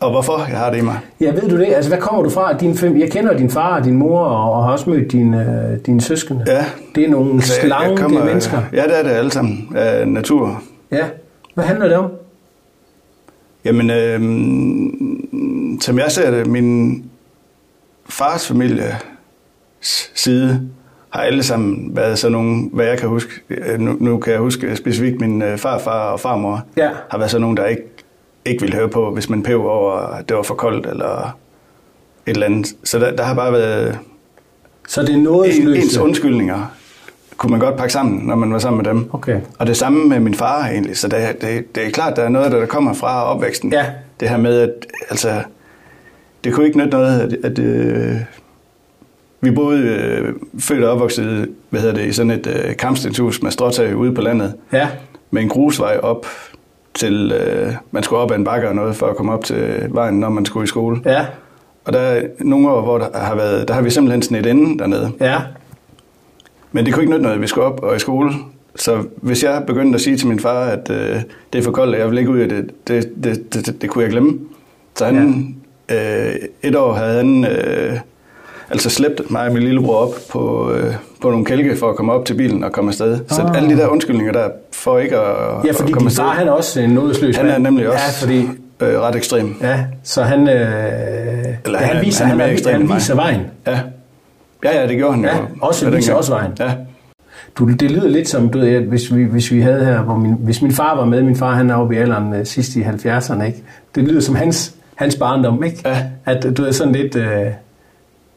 Speaker 2: og hvorfor jeg har det i mig.
Speaker 1: Ja, ved du det? Altså, hvad kommer du fra? Din fem, jeg kender din far og din mor, og, har også mødt dine, uh, dine søskende.
Speaker 2: Ja.
Speaker 1: Det er nogle
Speaker 2: Altså, jeg- jeg
Speaker 1: slanke
Speaker 2: kommer-
Speaker 1: mennesker.
Speaker 2: Ja, det er det alle sammen af natur.
Speaker 1: Ja. Hvad handler det om?
Speaker 2: Jamen, øh, som jeg ser det, min fars familie side har alle sammen været sådan nogle, hvad jeg kan huske, øh, nu, nu kan jeg huske specifikt min øh, farfar og farmor,
Speaker 1: Ja.
Speaker 2: har været sådan nogle, der ikke, ikke ville høre på, hvis man pev over, at det var for koldt, eller et eller andet. Så der, der har bare været
Speaker 1: Så det er noget
Speaker 2: en, ens undskyldninger, kunne man godt pakke sammen, når man var sammen med dem.
Speaker 1: Okay.
Speaker 2: Og det samme med min far egentlig, så det, det, det er klart, der er noget, der kommer fra opvæksten.
Speaker 1: Ja.
Speaker 2: Det her med, at altså, det kunne ikke nytte noget, at, at øh, vi boede øh, født og opvokset hvad hedder det, i sådan et øh, kampstenshus med stråtag ude på landet,
Speaker 1: Ja.
Speaker 2: med en grusvej op til, øh, man skulle op ad en bakke og noget for at komme op til vejen, når man skulle i skole.
Speaker 1: Ja.
Speaker 2: Og der er nogle år, hvor der har, været, der har vi simpelthen sådan et ende dernede.
Speaker 1: Ja.
Speaker 2: Men det kunne ikke nytte noget, at vi skulle op og i skole. Så hvis jeg begyndte at sige til min far, at øh, det er for koldt, og jeg vil ikke ud af det, det, det, det, det, det kunne jeg glemme. Så han, ja. øh, et år havde han øh, altså slæbt mig og min lillebror op på, øh, på nogle kælke for at komme op til bilen og komme afsted. Så
Speaker 1: Ah.
Speaker 2: alle de der undskyldninger der, for ikke at,
Speaker 1: Ja, fordi
Speaker 2: at komme
Speaker 1: din far, han er også en nådesløs
Speaker 2: han er nemlig også
Speaker 1: Ja, fordi...
Speaker 2: øh, ret ekstrem.
Speaker 1: Ja, så han, øh, ja,
Speaker 2: han
Speaker 1: han,
Speaker 2: er-
Speaker 1: viser,
Speaker 2: han
Speaker 1: han, han, han viser vejen.
Speaker 2: Ja. ja, ja, det gjorde han
Speaker 1: Ja,
Speaker 2: jo.
Speaker 1: også-
Speaker 2: Ja,
Speaker 1: viser også vejen.
Speaker 2: Ja.
Speaker 1: Du, det lyder lidt som, du ved, hvis vi, hvis vi havde her, hvor min, hvis min far var med, min far han er oppe i alderen øh, sidst i 70'erne, ikke? Det lyder som hans, hans barndom, ikke?
Speaker 2: Ja.
Speaker 1: At du er sådan lidt... Øh,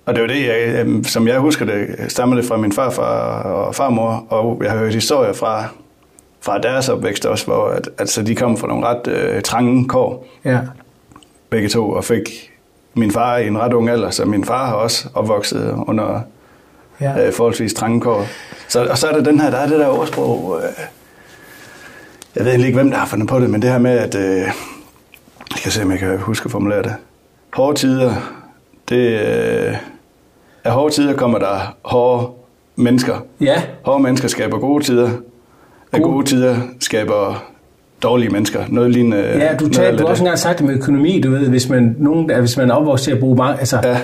Speaker 2: Og det var det, jeg, øhm, som jeg husker det, stammer det fra min farfar og farmor, og jeg har hørt historier fra, fra deres opvækst også, hvor at, altså, de kom fra nogle ret øh, trange kår,
Speaker 1: ja.
Speaker 2: begge to, og fik min far i en ret ung alder, så min far har også opvokset under
Speaker 1: Ja.
Speaker 2: øh, forholdsvis trange kår. Så, og så er der den her, der er det der ordsprog, øh, jeg ved ikke, hvem der har fundet på det, men det her med, at, øh, jeg skal se, om jeg kan huske at formulere det. Hårde tider, det øh, af hårde tider kommer der hårde mennesker.
Speaker 1: Ja,
Speaker 2: Hårde mennesker skaber gode tider. Af
Speaker 1: Gode-
Speaker 2: gode tider skaber dårlige mennesker. Noget lignende.
Speaker 1: ja du,
Speaker 2: af
Speaker 1: du har
Speaker 2: det.
Speaker 1: også engang sagt det med økonomi, du ved, hvis man, nogen, hvis man er opvokset til at bruge mange, altså,
Speaker 2: Ja, det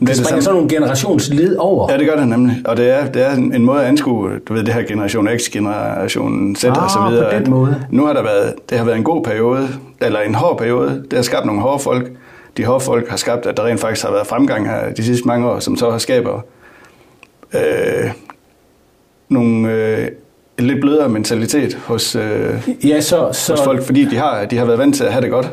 Speaker 1: det,
Speaker 2: er det
Speaker 1: springer
Speaker 2: samme.
Speaker 1: sådan nogle generationsled over.
Speaker 2: Ja, det gør det nemlig. Og det er, det er en måde at anskue, du ved, det her generation X, generation Z
Speaker 1: Ah,
Speaker 2: og så videre.
Speaker 1: på den måde.
Speaker 2: Nu har der været, det har været en god periode, eller en hård periode. Det har skabt nogle hårde folk. De hårde folk har skabt, at der rent faktisk har været fremgang her de sidste mange år, som så har skaber øh, nogle, øh, en lidt blødere mentalitet hos, øh,
Speaker 1: Ja, så, så
Speaker 2: hos folk, fordi de har, de har været vant til at have det godt.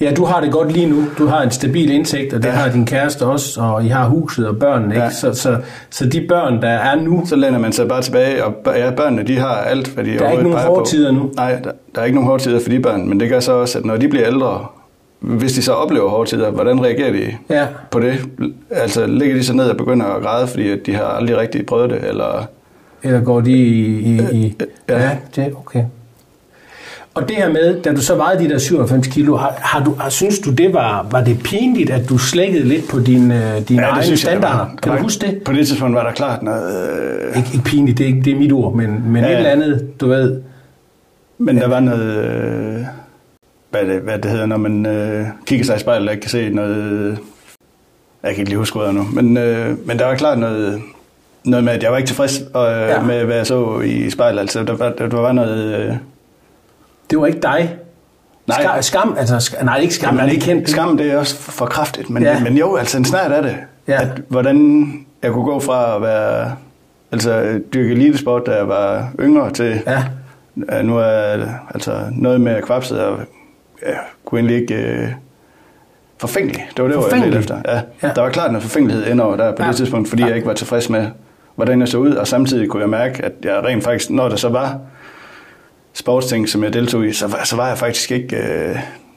Speaker 1: ja, du har det godt lige nu. Du har en stabil indtægt, og det
Speaker 2: Ja.
Speaker 1: har din kæreste også, og I har huset og børnene, ikke?
Speaker 2: Ja.
Speaker 1: Så, så, så de børn, der er nu,
Speaker 2: Så læner man sig bare tilbage, og ja, børnene de har alt, hvad de
Speaker 1: der er ikke nogen hårde tider nu.
Speaker 2: Nej, der, der er ikke nogen hårde tider for de børn, men det gør så også, at når de bliver ældre, hvis de så oplever hårde tider, hvordan reagerer de
Speaker 1: Ja,
Speaker 2: på det? Altså ligger de så ned og begynder at græde, fordi de har aldrig rigtig prøvet det, eller...
Speaker 1: eller går de i... i, i
Speaker 2: ja.
Speaker 1: ja, det okay. Og det her med, da du så vejede de der 97 kilo, har, har du, har, synes du, det var, var det pinligt, at du slækkede lidt på din, øh, dine ja, egne
Speaker 2: jeg,
Speaker 1: standarder?
Speaker 2: var.
Speaker 1: Kan
Speaker 2: var-
Speaker 1: du huske det?
Speaker 2: På det tidspunkt var der klart noget... Øh,
Speaker 1: Ikke, ikke pinligt, det er, ikke, det er mit ord, men, men
Speaker 2: Ja,
Speaker 1: et eller andet, du ved.
Speaker 2: men der var noget... Øh, hvad, det, hvad det hedder, når man øh, kigger sig i spejlet og ikke kan se noget... Jeg kan ikke lige huske ordet nu, men, øh, men der var klart noget, noget med, at jeg var ikke tilfreds øh,
Speaker 1: Ja.
Speaker 2: med, hvad jeg så i spejlet. Altså, der, var, der var noget... Øh,
Speaker 1: Det var ikke dig.
Speaker 2: Nej.
Speaker 1: Skam, skam altså, sk- nej, ikke skam, er ikke kendt.
Speaker 2: Skam, det er også for kraftigt, men,
Speaker 1: Ja.
Speaker 2: men jo, altså en snart af det.
Speaker 1: Ja.
Speaker 2: At, hvordan jeg kunne gå fra at være, altså dyrke elitesport, da jeg var yngre, til
Speaker 1: Ja,
Speaker 2: nu er altså noget med kvapset, og ja, kunne egentlig ikke... Øh, forfængelig, det var det, var jeg
Speaker 1: Forfængelig?
Speaker 2: lidt efter. Ja.
Speaker 1: Ja.
Speaker 2: Der var klart noget forfængelighed indover der på
Speaker 1: Ja.
Speaker 2: det tidspunkt, fordi
Speaker 1: Ja.
Speaker 2: jeg ikke var tilfreds med, hvordan jeg så ud, og samtidig kunne jeg mærke, at jeg rent faktisk, når der så var sportsting, som jeg deltog i, så, var- så var jeg faktisk ikke øh,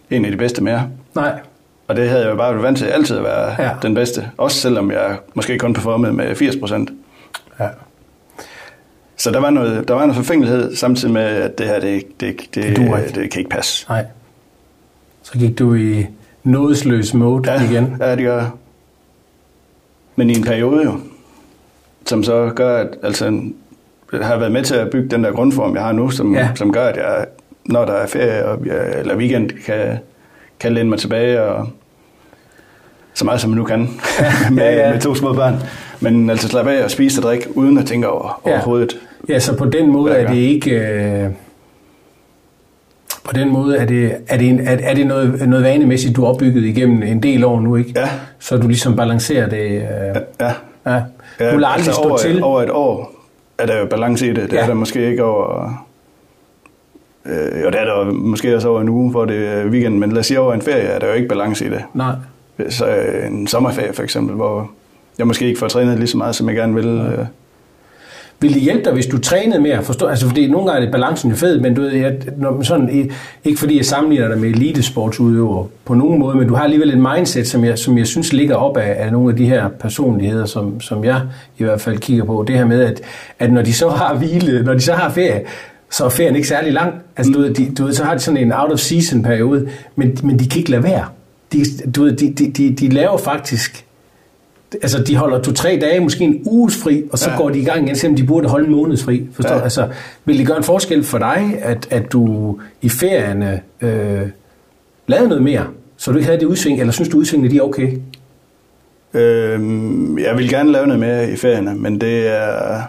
Speaker 2: en af de bedste mere.
Speaker 1: nej.
Speaker 2: Og det havde jeg jo bare været vant til altid at være
Speaker 1: Ja.
Speaker 2: den bedste. Også selvom jeg måske kun performede med 80 procent.
Speaker 1: Ja.
Speaker 2: Så der var, noget, der var noget forfængelighed, samtidig med, at det her, det, det, det,
Speaker 1: Det
Speaker 2: det kan ikke passe.
Speaker 1: Nej. Så gik du i nådesløs mode
Speaker 2: Ja,
Speaker 1: igen.
Speaker 2: ja, det gør jeg. Men i en periode jo, som så gør, at altså, jeg har været med til at bygge den der grundform, jeg har nu, som,
Speaker 1: Ja.
Speaker 2: som gør, at jeg, når der er ferie og, jeg, eller weekend, kan, kan læne mig tilbage og så meget som jeg nu kan med,
Speaker 1: Ja, ja.
Speaker 2: med to små børn. Men altså slappe af og spise og drikke, uden at tænke over
Speaker 1: Ja.
Speaker 2: overhovedet.
Speaker 1: Ja, så på den måde er det ikke... Øh, på den måde er det, er det, en, er, er det noget, noget vanemæssigt, du har opbygget igennem en del år nu, ikke?
Speaker 2: Ja.
Speaker 1: Så du ligesom balancerer det... Øh,
Speaker 2: Ja,
Speaker 1: ja. du vil aldrig stå
Speaker 2: over,
Speaker 1: til.
Speaker 2: Over et år er der jo balance i det. Det
Speaker 1: Ja.
Speaker 2: er der måske ikke over... Øh, jo, det er der måske også over en uge, hvor det er weekend, men lad os sige over en ferie, er der jo ikke balance i det.
Speaker 1: Nej.
Speaker 2: Så øh, en sommerferie for eksempel, hvor jeg måske ikke får trænet lige så meget, som jeg gerne vil. Øh,
Speaker 1: vil det hjælpe dig, hvis du trænede mere? Forstå, altså, fordi nogle gange er balancen jo fed, men du ved, jeg, når sådan, ikke fordi jeg sammenligner dig med elitesportsudøvere på nogen måde, men du har alligevel et mindset, som jeg, som jeg synes ligger op af, af nogle af de her personligheder, som, som jeg i hvert fald kigger på. Det her med, at, at når de så har hvile, når de så har ferie, så er ferien ikke særlig lang. Altså, du ved, de, du ved, så har de sådan en out-of-season periode, men, men de kan ikke lade være. De, du ved, de, de, de, de laver faktisk altså de holder to-tre dage, måske en uges fri, og så ja. Går de i gang igen, selvom de burde holde en måneds fri. Forstår? Ja. Altså, vil det gøre en forskel for dig, at, at du i ferierne øh, lavede noget mere, så du ikke havde det udsving, eller synes du udsvingene de er okay?
Speaker 2: øh, jeg vil gerne lave noget mere i ferierne, men det er...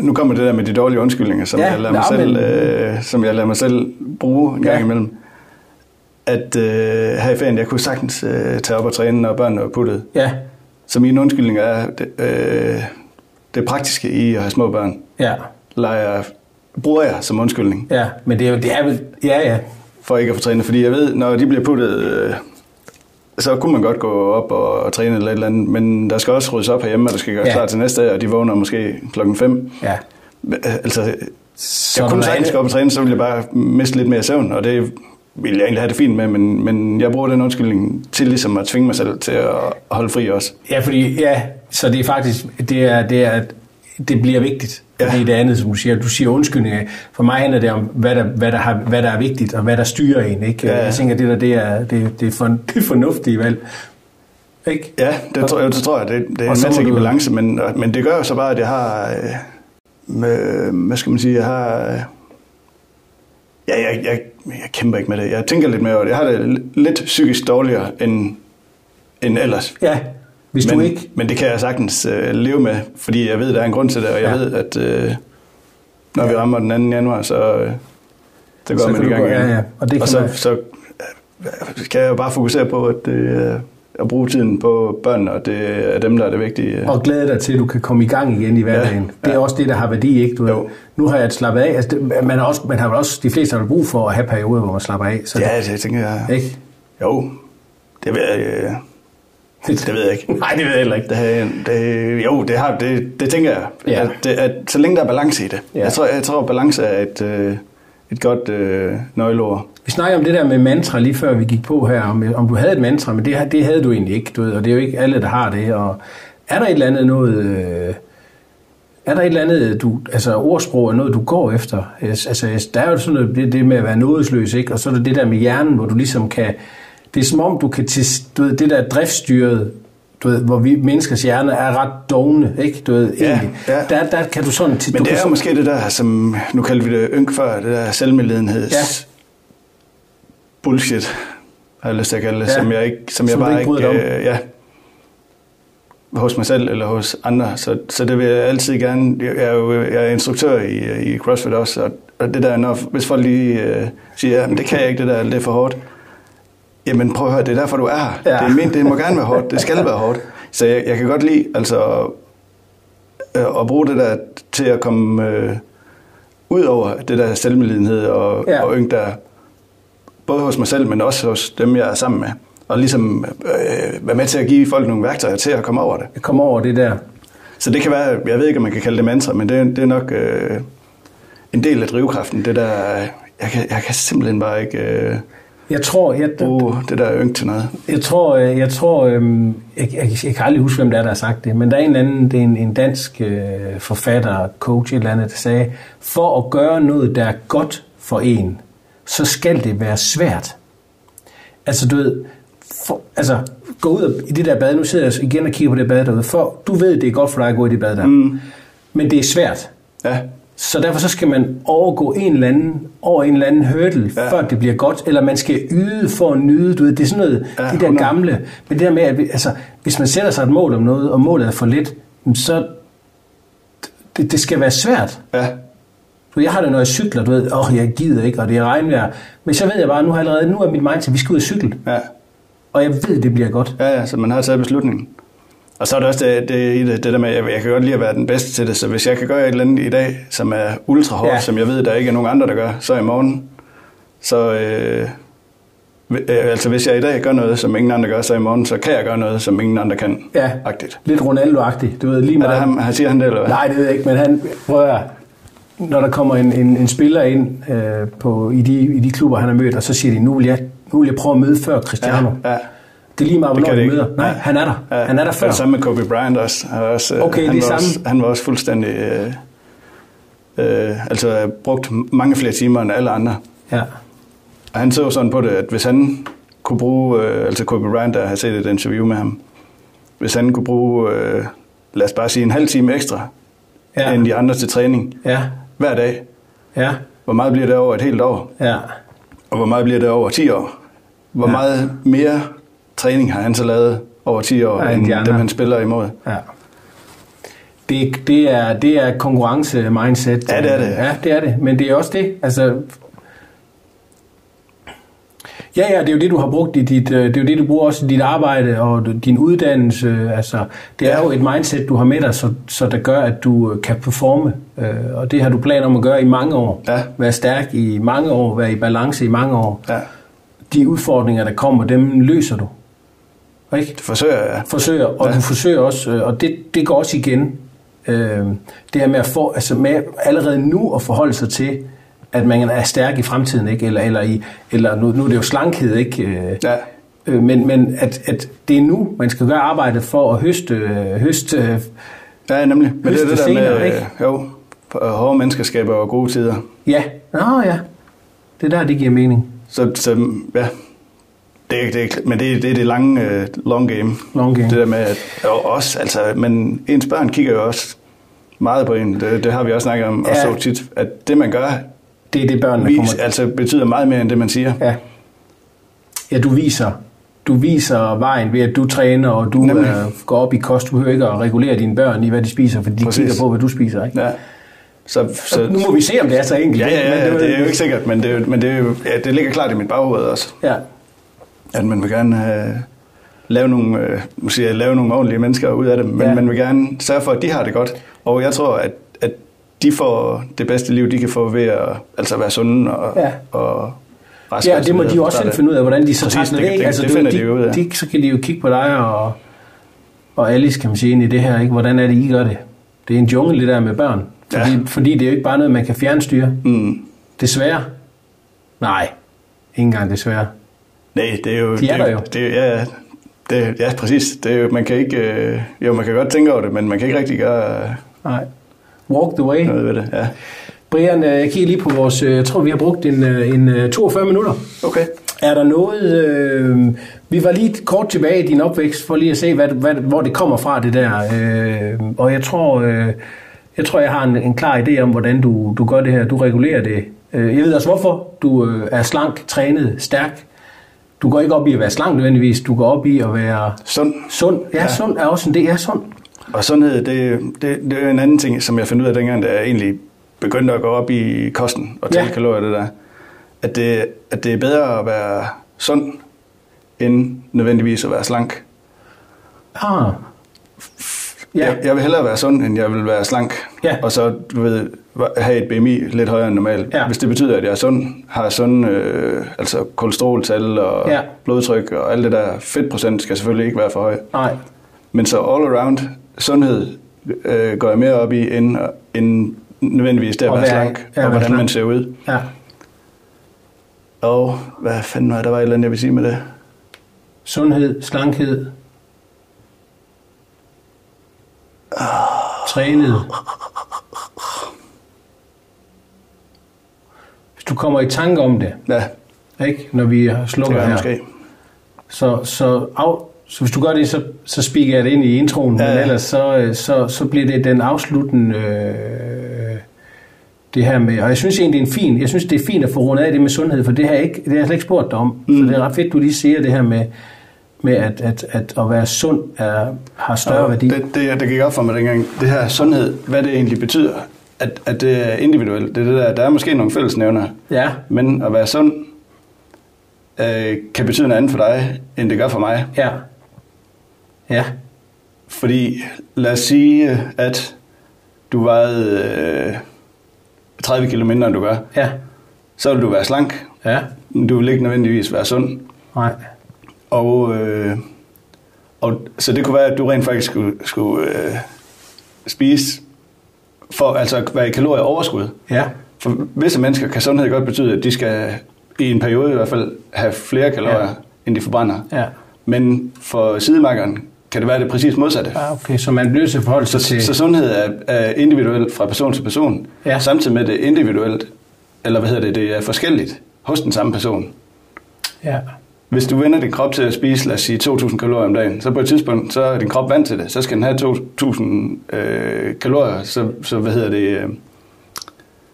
Speaker 2: Nu kommer det der med de dårlige undskyldninger, som,
Speaker 1: Ja,
Speaker 2: jeg, lader mig selv,
Speaker 1: men-
Speaker 2: øh, som jeg lader mig selv bruge en gang
Speaker 1: Ja.
Speaker 2: imellem. At øh, her i ferien, jeg kunne sagtens øh, tage op og træne, når børnene var puttet.
Speaker 1: Ja,
Speaker 2: Så min undskyldning er det, øh, det praktiske i at have små børn.
Speaker 1: ja,
Speaker 2: Leger, bruger jeg som undskyldning
Speaker 1: ja, men det er, jo- det er vel, ja, ja,
Speaker 2: for ikke at få trænet. Fordi jeg ved, når de bliver puttet, øh, så kunne man godt gå op og, og træne eller et eller andet. Men der skal også ryddes op herhjemme, og der skal gøres
Speaker 1: Ja.
Speaker 2: klar til næste dag, og de vågner måske klokken 5.
Speaker 1: ja.
Speaker 2: Altså,
Speaker 1: Så
Speaker 2: jeg kunne sagtens gå op og træne, så ville jeg bare miste lidt mere søvn, og det ville jeg egentlig have det fint med, men, men jeg bruger den undskyldning til ligesom at tvinge mig selv til at holde fri også.
Speaker 1: Ja, fordi, ja, så det er faktisk, det er, det er, det bliver vigtigt.
Speaker 2: Ja.
Speaker 1: Fordi det andet, som du siger, du siger undskyldninger. For mig handler det om, hvad der, hvad der, har, hvad der er vigtigt, og hvad der styrer en. Ikke?
Speaker 2: Ja.
Speaker 1: Jeg tænker, det der, det er, det, det er, for, det er fornuftige valg. Ikke?
Speaker 2: Ja, det, tror, jeg, det tror jeg, det, det er en masse i balance, men, men det gør jo så bare, at jeg har, øh, med, hvad skal man sige, jeg har, øh, ja, jeg, jeg, jeg kæmper ikke med det, jeg tænker lidt mere over det, jeg har det lidt psykisk dårligere end, end ellers.
Speaker 1: Ja, hvis
Speaker 2: men,
Speaker 1: du ikke...
Speaker 2: Men det kan jeg sagtens øh, leve med, fordi jeg ved, der er en grund til det, og jeg
Speaker 1: Ja.
Speaker 2: ja. ved, at øh, når vi rammer den 2. januar, så, øh, så går
Speaker 1: Så
Speaker 2: man i gang igen.
Speaker 1: ja, ja, og det
Speaker 2: og så,
Speaker 1: man-
Speaker 2: så øh, kan jeg jo bare fokusere på, at, øh, at bruge tiden på børnene, og det er dem, der er det vigtige.
Speaker 1: Og glæde dig til, at du kan komme i gang igen i hverdagen.
Speaker 2: Ja,
Speaker 1: Det er også det, der har værdi, ikke? Du ved,
Speaker 2: Jo.
Speaker 1: nu har jeg slappet af. Altså, det, man, har også, man har vel også, de fleste har brug for at have perioder, hvor man slapper af. Så
Speaker 2: Ja, det tænker jeg.
Speaker 1: det, ikke?
Speaker 2: Jo, det ved jeg, øh, det ved jeg ikke.
Speaker 1: Nej, det ved jeg heller ikke.
Speaker 2: Det, det, jo, det, har, det, det tænker jeg.
Speaker 1: Ja.
Speaker 2: At, det, at, så længe der er balance i det.
Speaker 1: Ja.
Speaker 2: Ja. Jeg, tror, jeg tror, at balance er et, øh, et godt øh, nøgleord.
Speaker 1: Vi snakker om det der med mantra lige før vi gik på her, om, om du havde et mantra, men det, det havde du egentlig ikke, du ved, og det er jo ikke alle, der har det. Og er der et eller andet noget, øh, er der et eller andet, du, altså ordsprog er noget, du går efter? Altså, der er jo sådan noget, det, det med at være nådesløs, ikke? Og så er der det der med hjernen, hvor du ligesom kan, det er som om du kan, til, du ved, det der driftstyret, du ved, hvor vi menneskers hjerne er ret dogne, ikke? Du ved,
Speaker 2: Ja,
Speaker 1: egentlig.
Speaker 2: ja.
Speaker 1: Der, der kan du sådan... til-
Speaker 2: Men
Speaker 1: du
Speaker 2: det er
Speaker 1: sådan-
Speaker 2: måske det der, som nu kaldte vi det ynk før, det der selvmedlidenheds
Speaker 1: Ja.
Speaker 2: Bullshit, har jeg lyst til at kalde det,
Speaker 1: Ja.
Speaker 2: som jeg, ikke, som jeg
Speaker 1: Som du
Speaker 2: bare
Speaker 1: ikke
Speaker 2: ikke, øh, ja, hos mig selv eller hos andre. Så, så det vil jeg altid gerne. Jeg er jo jeg er instruktør i, i CrossFit også, og, og det der, når, hvis folk lige øh, siger, ja, men det kan jeg ikke, det der, det er for hårdt. Jamen prøv at høre, det er derfor, du er her.
Speaker 1: Ja.
Speaker 2: Det, er min, det må gerne være hårdt, det skal være hårdt. Så jeg, jeg kan godt lide altså, øh, at bruge det der til at komme øh, ud over det der selvmedlidenhed og,
Speaker 1: Ja.
Speaker 2: og ynk der, både hos mig selv, men også hos dem, jeg er sammen med. Og ligesom øh, være med til at give folk nogle værktøjer til at komme over det.
Speaker 1: Jeg kommer over det der.
Speaker 2: Så det kan være, jeg ved ikke, om man kan kalde det mantra, men det, er- det er nok øh, en del af drivkraften. Det der, jeg kan, jeg kan simpelthen bare ikke øh,
Speaker 1: Jeg tror, jeg,
Speaker 2: bruge det der ynk til noget.
Speaker 1: Jeg tror, øh, jeg, tror øhm, jeg, jeg, jeg kan aldrig huske, hvem det er, der har sagt det, men der er en anden, det er en, en dansk øh, forfatter, coach, et eller andet, der sagde, for at gøre noget, der er godt for en, så skal det være svært. Altså, du ved, for, altså, gå ud og, i det der bad, nu sidder jeg igen og kigger på det bad derude, for du ved, det er godt for dig at gå i det bad der, mm. men det er svært.
Speaker 2: Ja,
Speaker 1: Så derfor så skal man overgå en eller anden, over en eller anden hurdle, ja. Før det bliver godt, eller man skal yde for at nyde. Du ved, det er sådan noget, ja, det der
Speaker 2: 100.
Speaker 1: gamle. Men det der med, at vi- altså, hvis man sætter sig et mål om noget, og målet er for lidt, så det, det skal være svært.
Speaker 2: ja,
Speaker 1: Du, jeg har det, når jeg cykler, du ved, åh, oh, jeg gider ikke, og det er regnvejr. Men så ved jeg bare, nu har allerede, nu er mit mindset, vi skal ud og cykle.
Speaker 2: ja.
Speaker 1: Og jeg ved, det bliver godt.
Speaker 2: Ja, ja, så man har taget beslutningen. Og så er det også det, det, det, det der med, at jeg, kan godt lide at være den bedste til det, så hvis jeg kan gøre et eller andet i dag, som er ultra hårdt,
Speaker 1: Ja.
Speaker 2: som jeg ved, der ikke er nogen andre, der gør, så i morgen, så... Øh, øh, altså hvis jeg i dag gør noget, som ingen andre gør, så i morgen, så kan jeg gøre noget, som ingen andre kan.
Speaker 1: Ja.
Speaker 2: Agtigt.
Speaker 1: Lidt Ronaldo-agtigt. Du ved, lige
Speaker 2: Er
Speaker 1: meget.
Speaker 2: det ham, han siger han det, eller hvad?
Speaker 1: Nej, det ved jeg ikke, men han, prøv at høre. Når der kommer en, en, en spiller ind øh, på, i, de, i de klubber, han har mødt, og så siger de, nu vil jeg, nu vil jeg prøve at møde før Cristiano.
Speaker 2: Ja, ja.
Speaker 1: Det er lige meget, hvornår
Speaker 2: ikke.
Speaker 1: møder. Nej,
Speaker 2: Ja.
Speaker 1: han er der.
Speaker 2: Ja,
Speaker 1: Han er der før.
Speaker 2: Det samme med Kobe Bryant også. Han var også øh,
Speaker 1: Okay,
Speaker 2: han
Speaker 1: det er
Speaker 2: var også,
Speaker 1: samme.
Speaker 2: Han var også fuldstændig... Øh, øh, altså brugt mange flere timer end alle andre.
Speaker 1: Ja.
Speaker 2: Og han så sådan på det, at hvis han kunne bruge... Øh, altså Kobe Bryant, der har set et interview med ham. Hvis han kunne bruge, øh, lad os bare sige, en halv time ekstra
Speaker 1: ja.
Speaker 2: end de andre til træning
Speaker 1: Ja.
Speaker 2: Hver dag.
Speaker 1: Ja.
Speaker 2: Hvor meget bliver det over et helt år?
Speaker 1: Ja.
Speaker 2: Og hvor meget bliver det over 10 år? Hvor
Speaker 1: Ja.
Speaker 2: meget mere træning har han så lavet over 10 år,
Speaker 1: Ja, end de
Speaker 2: dem han spiller imod?
Speaker 1: Ja. Det, det, er, det er konkurrence-mindset.
Speaker 2: Ja, det er det.
Speaker 1: Ja, det er det. Men det er også det. Altså, ja, ja, det er jo det, du har brugt i dit... øh, Det er jo det, du bruger også i dit arbejde og din uddannelse. Altså, det er jo et mindset, du har med dig, så, så der gør, at du øh, kan performe. Øh, Og det har du planer om at gøre i mange år.
Speaker 2: Ja.
Speaker 1: Være stærk i mange år, være i balance i mange år.
Speaker 2: Ja,
Speaker 1: De udfordringer, der kommer, dem løser du. Ikke?
Speaker 2: det forsøger jeg.
Speaker 1: forsøger, og ja. Du forsøger også, og det, det går også igen, det her med, at få, altså med allerede nu at forholde sig til, at man er stærk i fremtiden, ikke? Eller, eller, i, eller nu, nu er det jo slankhed, ikke?
Speaker 2: Ja.
Speaker 1: øh, men men at, at det er nu, man skal gøre arbejdet for at høste, øh, høste øh,
Speaker 2: Ja, nemlig. Men det er det der
Speaker 1: senere,
Speaker 2: med,
Speaker 1: ikke?
Speaker 2: jo, hårde mennesker skaber gode tider.
Speaker 1: ja, nå ja, det er der, det giver mening.
Speaker 2: Så, så ja, det er, det men det, er- det er det lange uh, long game.
Speaker 1: Long game.
Speaker 2: Det der med, at og også, altså, men ens børn kigger jo også meget på en. Det, det har vi også snakket om,
Speaker 1: Ja.
Speaker 2: og så tit, at det man gør,
Speaker 1: Det er det, børnene
Speaker 2: vis,
Speaker 1: kommer
Speaker 2: altså, betyder meget mere end det man siger.
Speaker 1: Ja. Ja, du viser, du viser vejen ved, at du træner, og du
Speaker 2: Nemlig.
Speaker 1: øh, går op i kost. Du behøver ikke at regulere dine børn i, hvad de spiser, fordi de
Speaker 2: Præcis.
Speaker 1: kigger på, hvad du spiser. Ikke?
Speaker 2: Ja. Så, så,
Speaker 1: Nu må vi se, om det er så enkelt.
Speaker 2: ja,
Speaker 1: ikke?
Speaker 2: ja,
Speaker 1: Men
Speaker 2: ja,
Speaker 1: var-
Speaker 2: det er jo ikke sikkert, men det, men det, ja, det ligger klart i mit baghoved også.
Speaker 1: Ja,
Speaker 2: at man vil gerne have, lave, nogle, øh, jeg, lave nogle ordentlige mennesker ud af det, men
Speaker 1: Ja.
Speaker 2: ja. man vil gerne sørge for, at de har det godt. Og jeg tror, at de får det bedste liv, de kan få ved at altså være sunde og,
Speaker 1: Ja.
Speaker 2: og raske.
Speaker 1: ja
Speaker 2: og
Speaker 1: det må de også
Speaker 2: Så
Speaker 1: selv
Speaker 2: det-
Speaker 1: finde ud af, hvordan de så tager
Speaker 2: det-
Speaker 1: det,
Speaker 2: det-
Speaker 1: altså,
Speaker 2: det
Speaker 1: du-
Speaker 2: finder
Speaker 1: de,
Speaker 2: de ud af.
Speaker 1: De, så kan de jo kigge på dig og, og Alice, kan man sige, ind i det her. Ikke? Hvordan er det, I gør det? Det er en jungle, det der med børn. Fordi,
Speaker 2: Ja.
Speaker 1: fordi det er jo ikke bare noget, man kan fjernstyre.
Speaker 2: Mm.
Speaker 1: Desværre. Nej, ikke engang desværre.
Speaker 2: Nej, det er jo...
Speaker 1: De er
Speaker 2: det,
Speaker 1: der jo.
Speaker 2: Det, er- ja, ja. det, ja, præcis. Det er jo, man kan ikke... Øh, jo, man kan godt tænke over det, men man kan ikke rigtig gøre øh,
Speaker 1: Nej. Walk the way.
Speaker 2: noget ved det. Ja.
Speaker 1: Brian, øh, jeg kigger lige på vores... øh, Jeg tror, vi har brugt en, øh, en øh, 42 minutter.
Speaker 2: Okay.
Speaker 1: Er der noget... Øh, vi var lige kort tilbage i din opvækst, for lige at se, hvad, hvad, hvor det kommer fra, det der. Øh, og jeg tror, øh, jeg tror, jeg har en, en klar idé om, hvordan du, du gør det her. Du regulerer det. Jeg ved også, hvorfor. Du er slank, trænet, stærk. Du går ikke op i at være slank nødvendigvis. Du går op i at være
Speaker 2: Sund.
Speaker 1: sund. Ja. Ja. sund er også en del. Ja, sund.
Speaker 2: Og sundhed, det, det, det er en anden ting, som jeg fandt ud af dengang, da jeg egentlig begyndte at gå op i kosten og tælle
Speaker 1: Ja.
Speaker 2: kalorier det der. At det, at det er bedre at være sund, end nødvendigvis at være slank.
Speaker 1: Ah. Ja,
Speaker 2: Jeg, jeg vil hellere være sund, end jeg vil være slank.
Speaker 1: Ja.
Speaker 2: Og så, du ved, have et BMI lidt højere end normalt.
Speaker 1: Ja.
Speaker 2: Hvis det betyder, at jeg er sund, har sund øh, altså kolesteroltal og
Speaker 1: ja.
Speaker 2: blodtryk og alt det der fedtprocent skal selvfølgelig ikke være for høj.
Speaker 1: nej.
Speaker 2: Men så all around sundhed øh, går jeg mere op i, end, end nødvendigvis det at være slank,
Speaker 1: ja,
Speaker 2: og hvordan
Speaker 1: slank.
Speaker 2: man ser ud.
Speaker 1: Ja.
Speaker 2: Og hvad fanden var der var et eller andet, jeg vil sige med det?
Speaker 1: Sundhed, slankhed. Trænet. Hvis du kommer i tanke om det,
Speaker 2: Ja,
Speaker 1: ikke? når vi slukker her,
Speaker 2: måske.
Speaker 1: så, så, af, så hvis du gør det, så, så spiker jeg det ind i introen,
Speaker 2: Ja,
Speaker 1: men
Speaker 2: ja.
Speaker 1: ellers så, øh, så, så bliver det den afsluttende... Øh, det her med, og jeg synes egentlig, det er en fin, jeg synes, det er fint at få rundet af det med sundhed, for det har jeg, ikke, det har jeg slet ikke spurgt dig om. Mm. Så det er ret fedt, du lige siger det her med, med at, at, at, at være sund er, har større
Speaker 2: Og
Speaker 1: værdi.
Speaker 2: Det, det, det gik op for mig dengang. Det her sundhed, hvad det egentlig betyder. At, at det er individuelt. Det er det der, der er måske nogle fællesnævner.
Speaker 1: Ja,
Speaker 2: Men at være sund øh, kan betyde noget andet for dig, end det gør for mig.
Speaker 1: ja, ja.
Speaker 2: Fordi lad os sige, at du vejede øh, 30 kg mindre, end du gør.
Speaker 1: Ja.
Speaker 2: Så vil du være slank.
Speaker 1: Ja.
Speaker 2: Men du vil ikke nødvendigvis være sund.
Speaker 1: Nej.
Speaker 2: Og, øh, og så det kunne være, at du rent faktisk skulle, skulle øh, spise for altså være i kalorieoverskud.
Speaker 1: Ja.
Speaker 2: For visse mennesker kan sundhed godt betyde, at de skal i en periode i hvert fald have flere kalorier,
Speaker 1: ja.
Speaker 2: end de forbrænder.
Speaker 1: Ja.
Speaker 2: Men for sidemarkeren kan det være det præcis modsatte.
Speaker 1: Ja, okay, så man bliver til at forholde sig
Speaker 2: Så,
Speaker 1: til...
Speaker 2: så sundhed er, er individuelt fra person til person,
Speaker 1: Ja.
Speaker 2: samtidig med det individuelt, eller hvad hedder det, det er forskelligt hos den samme person.
Speaker 1: Ja.
Speaker 2: Hvis du vender din krop til at spise, lad os sige, 2.000 kalorier om dagen, så på et tidspunkt, så er din krop vant til det. Så skal den have 2.000 øh, kalorier, så, så hvad hedder det, øh,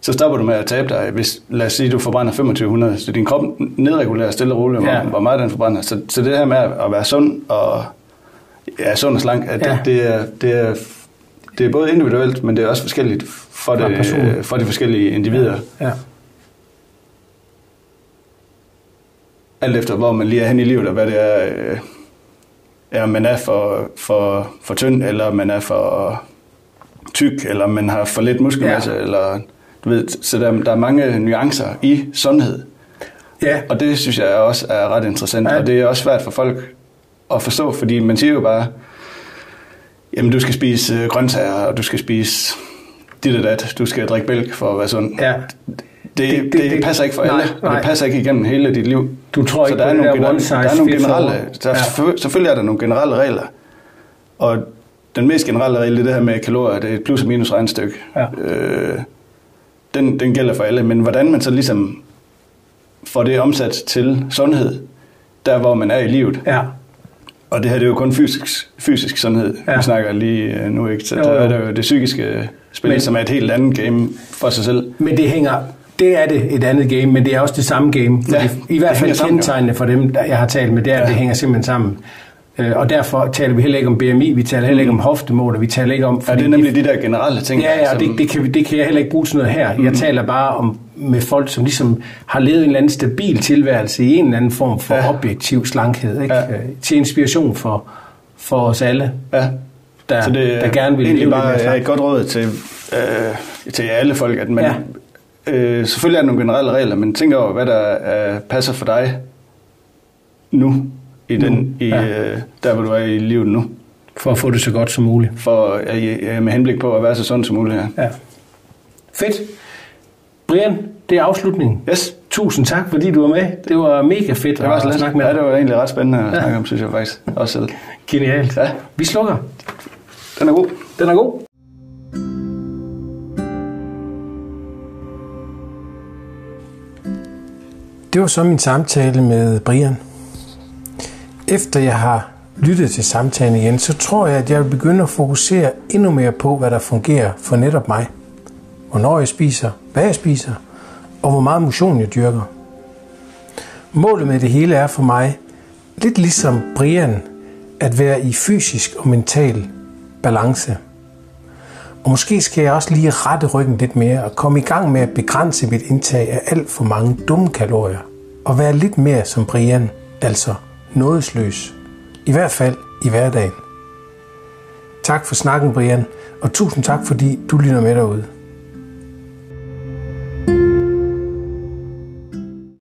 Speaker 2: så stopper du med at tabe dig. Hvis, lad os sige, du forbrænder 2500, så din krop nedregulerer stille og roligt,
Speaker 1: ja.
Speaker 2: hvor meget den forbrænder. Så, så det her med at være sund og, ja, sund og slank, at
Speaker 1: Ja.
Speaker 2: det, det, er, det, er, det er både individuelt, men det er også forskelligt for, det,
Speaker 1: person.
Speaker 2: for de forskellige individer.
Speaker 1: Ja.
Speaker 2: alt efter hvor man lige er hen i livet, og hvad det er, øh, ja, om man er for, for, for tynd, eller man er for tyk, eller man har for lidt muskelmasse,
Speaker 1: Ja.
Speaker 2: ja. eller du ved, så der, der er mange nuancer i sundhed.
Speaker 1: Ja.
Speaker 2: Og det synes jeg også er ret interessant,
Speaker 1: Ja.
Speaker 2: ja. og det er også svært for folk at forstå, fordi man siger jo bare, jamen du skal spise øh, grøntsager, og du skal spise dit og dat, du skal drikke mælk for at være sund.
Speaker 1: Ja.
Speaker 2: Det,
Speaker 1: Det-
Speaker 2: det,
Speaker 1: det-
Speaker 2: passer ikke for
Speaker 1: nej,
Speaker 2: alle, og
Speaker 1: nej.
Speaker 2: det passer ikke igennem hele dit liv.
Speaker 1: Du tror
Speaker 2: så
Speaker 1: ikke
Speaker 2: der
Speaker 1: på
Speaker 2: er, nogle
Speaker 1: der
Speaker 2: generelle, der er nogle generelle, der er,
Speaker 1: Ja.
Speaker 2: selvfø- selvfølgelig er der nogle generelle regler. Og den mest generelle regel, det er det her med kalorier, det er et plus og minus regnstykke.
Speaker 1: Ja.
Speaker 2: Øh, den, den gælder for alle, men hvordan man så ligesom får det omsat til sundhed, der hvor man er i livet.
Speaker 1: Ja.
Speaker 2: Og det her det er jo kun fysisk, fysisk sundhed,
Speaker 1: Ja.
Speaker 2: vi snakker lige øh, nu, ikke? Så
Speaker 1: Jo,
Speaker 2: der
Speaker 1: jo.
Speaker 2: er der jo det psykiske spil,
Speaker 1: Men-
Speaker 2: som er et helt andet game for sig selv.
Speaker 1: Men det hænger, det er det et andet game, men det er også det samme game.
Speaker 2: Ja,
Speaker 1: I hvert
Speaker 2: det
Speaker 1: fald kendetegnene for dem, der jeg har talt med, det er,
Speaker 2: Ja.
Speaker 1: det hænger simpelthen sammen. Øh, Og derfor taler vi heller ikke om BMI, vi taler heller ikke om hoftemål, og vi taler ikke om...
Speaker 2: Ja, det er nemlig de der generelle ting.
Speaker 1: Ja, ja,
Speaker 2: som-
Speaker 1: det, det, kan, vi- det kan jeg heller ikke bruge til noget her.
Speaker 2: Mm.
Speaker 1: Jeg taler bare om med folk, som ligesom har levet en eller anden stabil tilværelse i en eller anden form for ja. Objektiv slankhed, ikke?
Speaker 2: Ja.
Speaker 1: Øh, til inspiration for, for os alle,
Speaker 2: Ja.
Speaker 1: der,
Speaker 2: så det er
Speaker 1: der gerne vil leve
Speaker 2: bare
Speaker 1: lidt mere
Speaker 2: er et godt råd til, øh, til alle folk, at man, Ja. øh, selvfølgelig er der nogle generelle regler, men tænk over, hvad der øh, passer for dig nu, i den, i,
Speaker 1: ja.
Speaker 2: øh, der hvor du er i livet nu,
Speaker 1: For at få det så godt som muligt.
Speaker 2: for, øh, med henblik på at være så sund som muligt. Ja.
Speaker 1: Ja. Fedt. Brian, det er afslutningen.
Speaker 2: Yes,
Speaker 1: Tusind tak, fordi du var med. Det var mega fedt
Speaker 2: det var
Speaker 1: at
Speaker 2: så
Speaker 1: snakke med
Speaker 2: Ja,
Speaker 1: dig.
Speaker 2: det var egentlig ret spændende at
Speaker 1: Ja.
Speaker 2: snakke om, synes jeg faktisk også selv.
Speaker 1: Genialt.
Speaker 2: Ja.
Speaker 1: Vi slukker.
Speaker 2: Den er god.
Speaker 1: Den er god.
Speaker 3: Det var så min samtale med Brian. Efter jeg har lyttet til samtalen igen, så tror jeg, at jeg vil begynde at fokusere endnu mere på, hvad der fungerer for netop mig. Hvornår jeg spiser, hvad jeg spiser, og hvor meget motion jeg dyrker. Målet med det hele er for mig, lidt ligesom Brian, at være i fysisk og mental balance. Og måske skal jeg også lige rette ryggen lidt mere og komme i gang med at begrænse mit indtag af alt for mange dumme kalorier. Og være lidt mere som Brian, altså nådesløs. I hvert fald i hverdagen. Tak for snakken, Brian, og tusind tak, fordi du lytter med derude.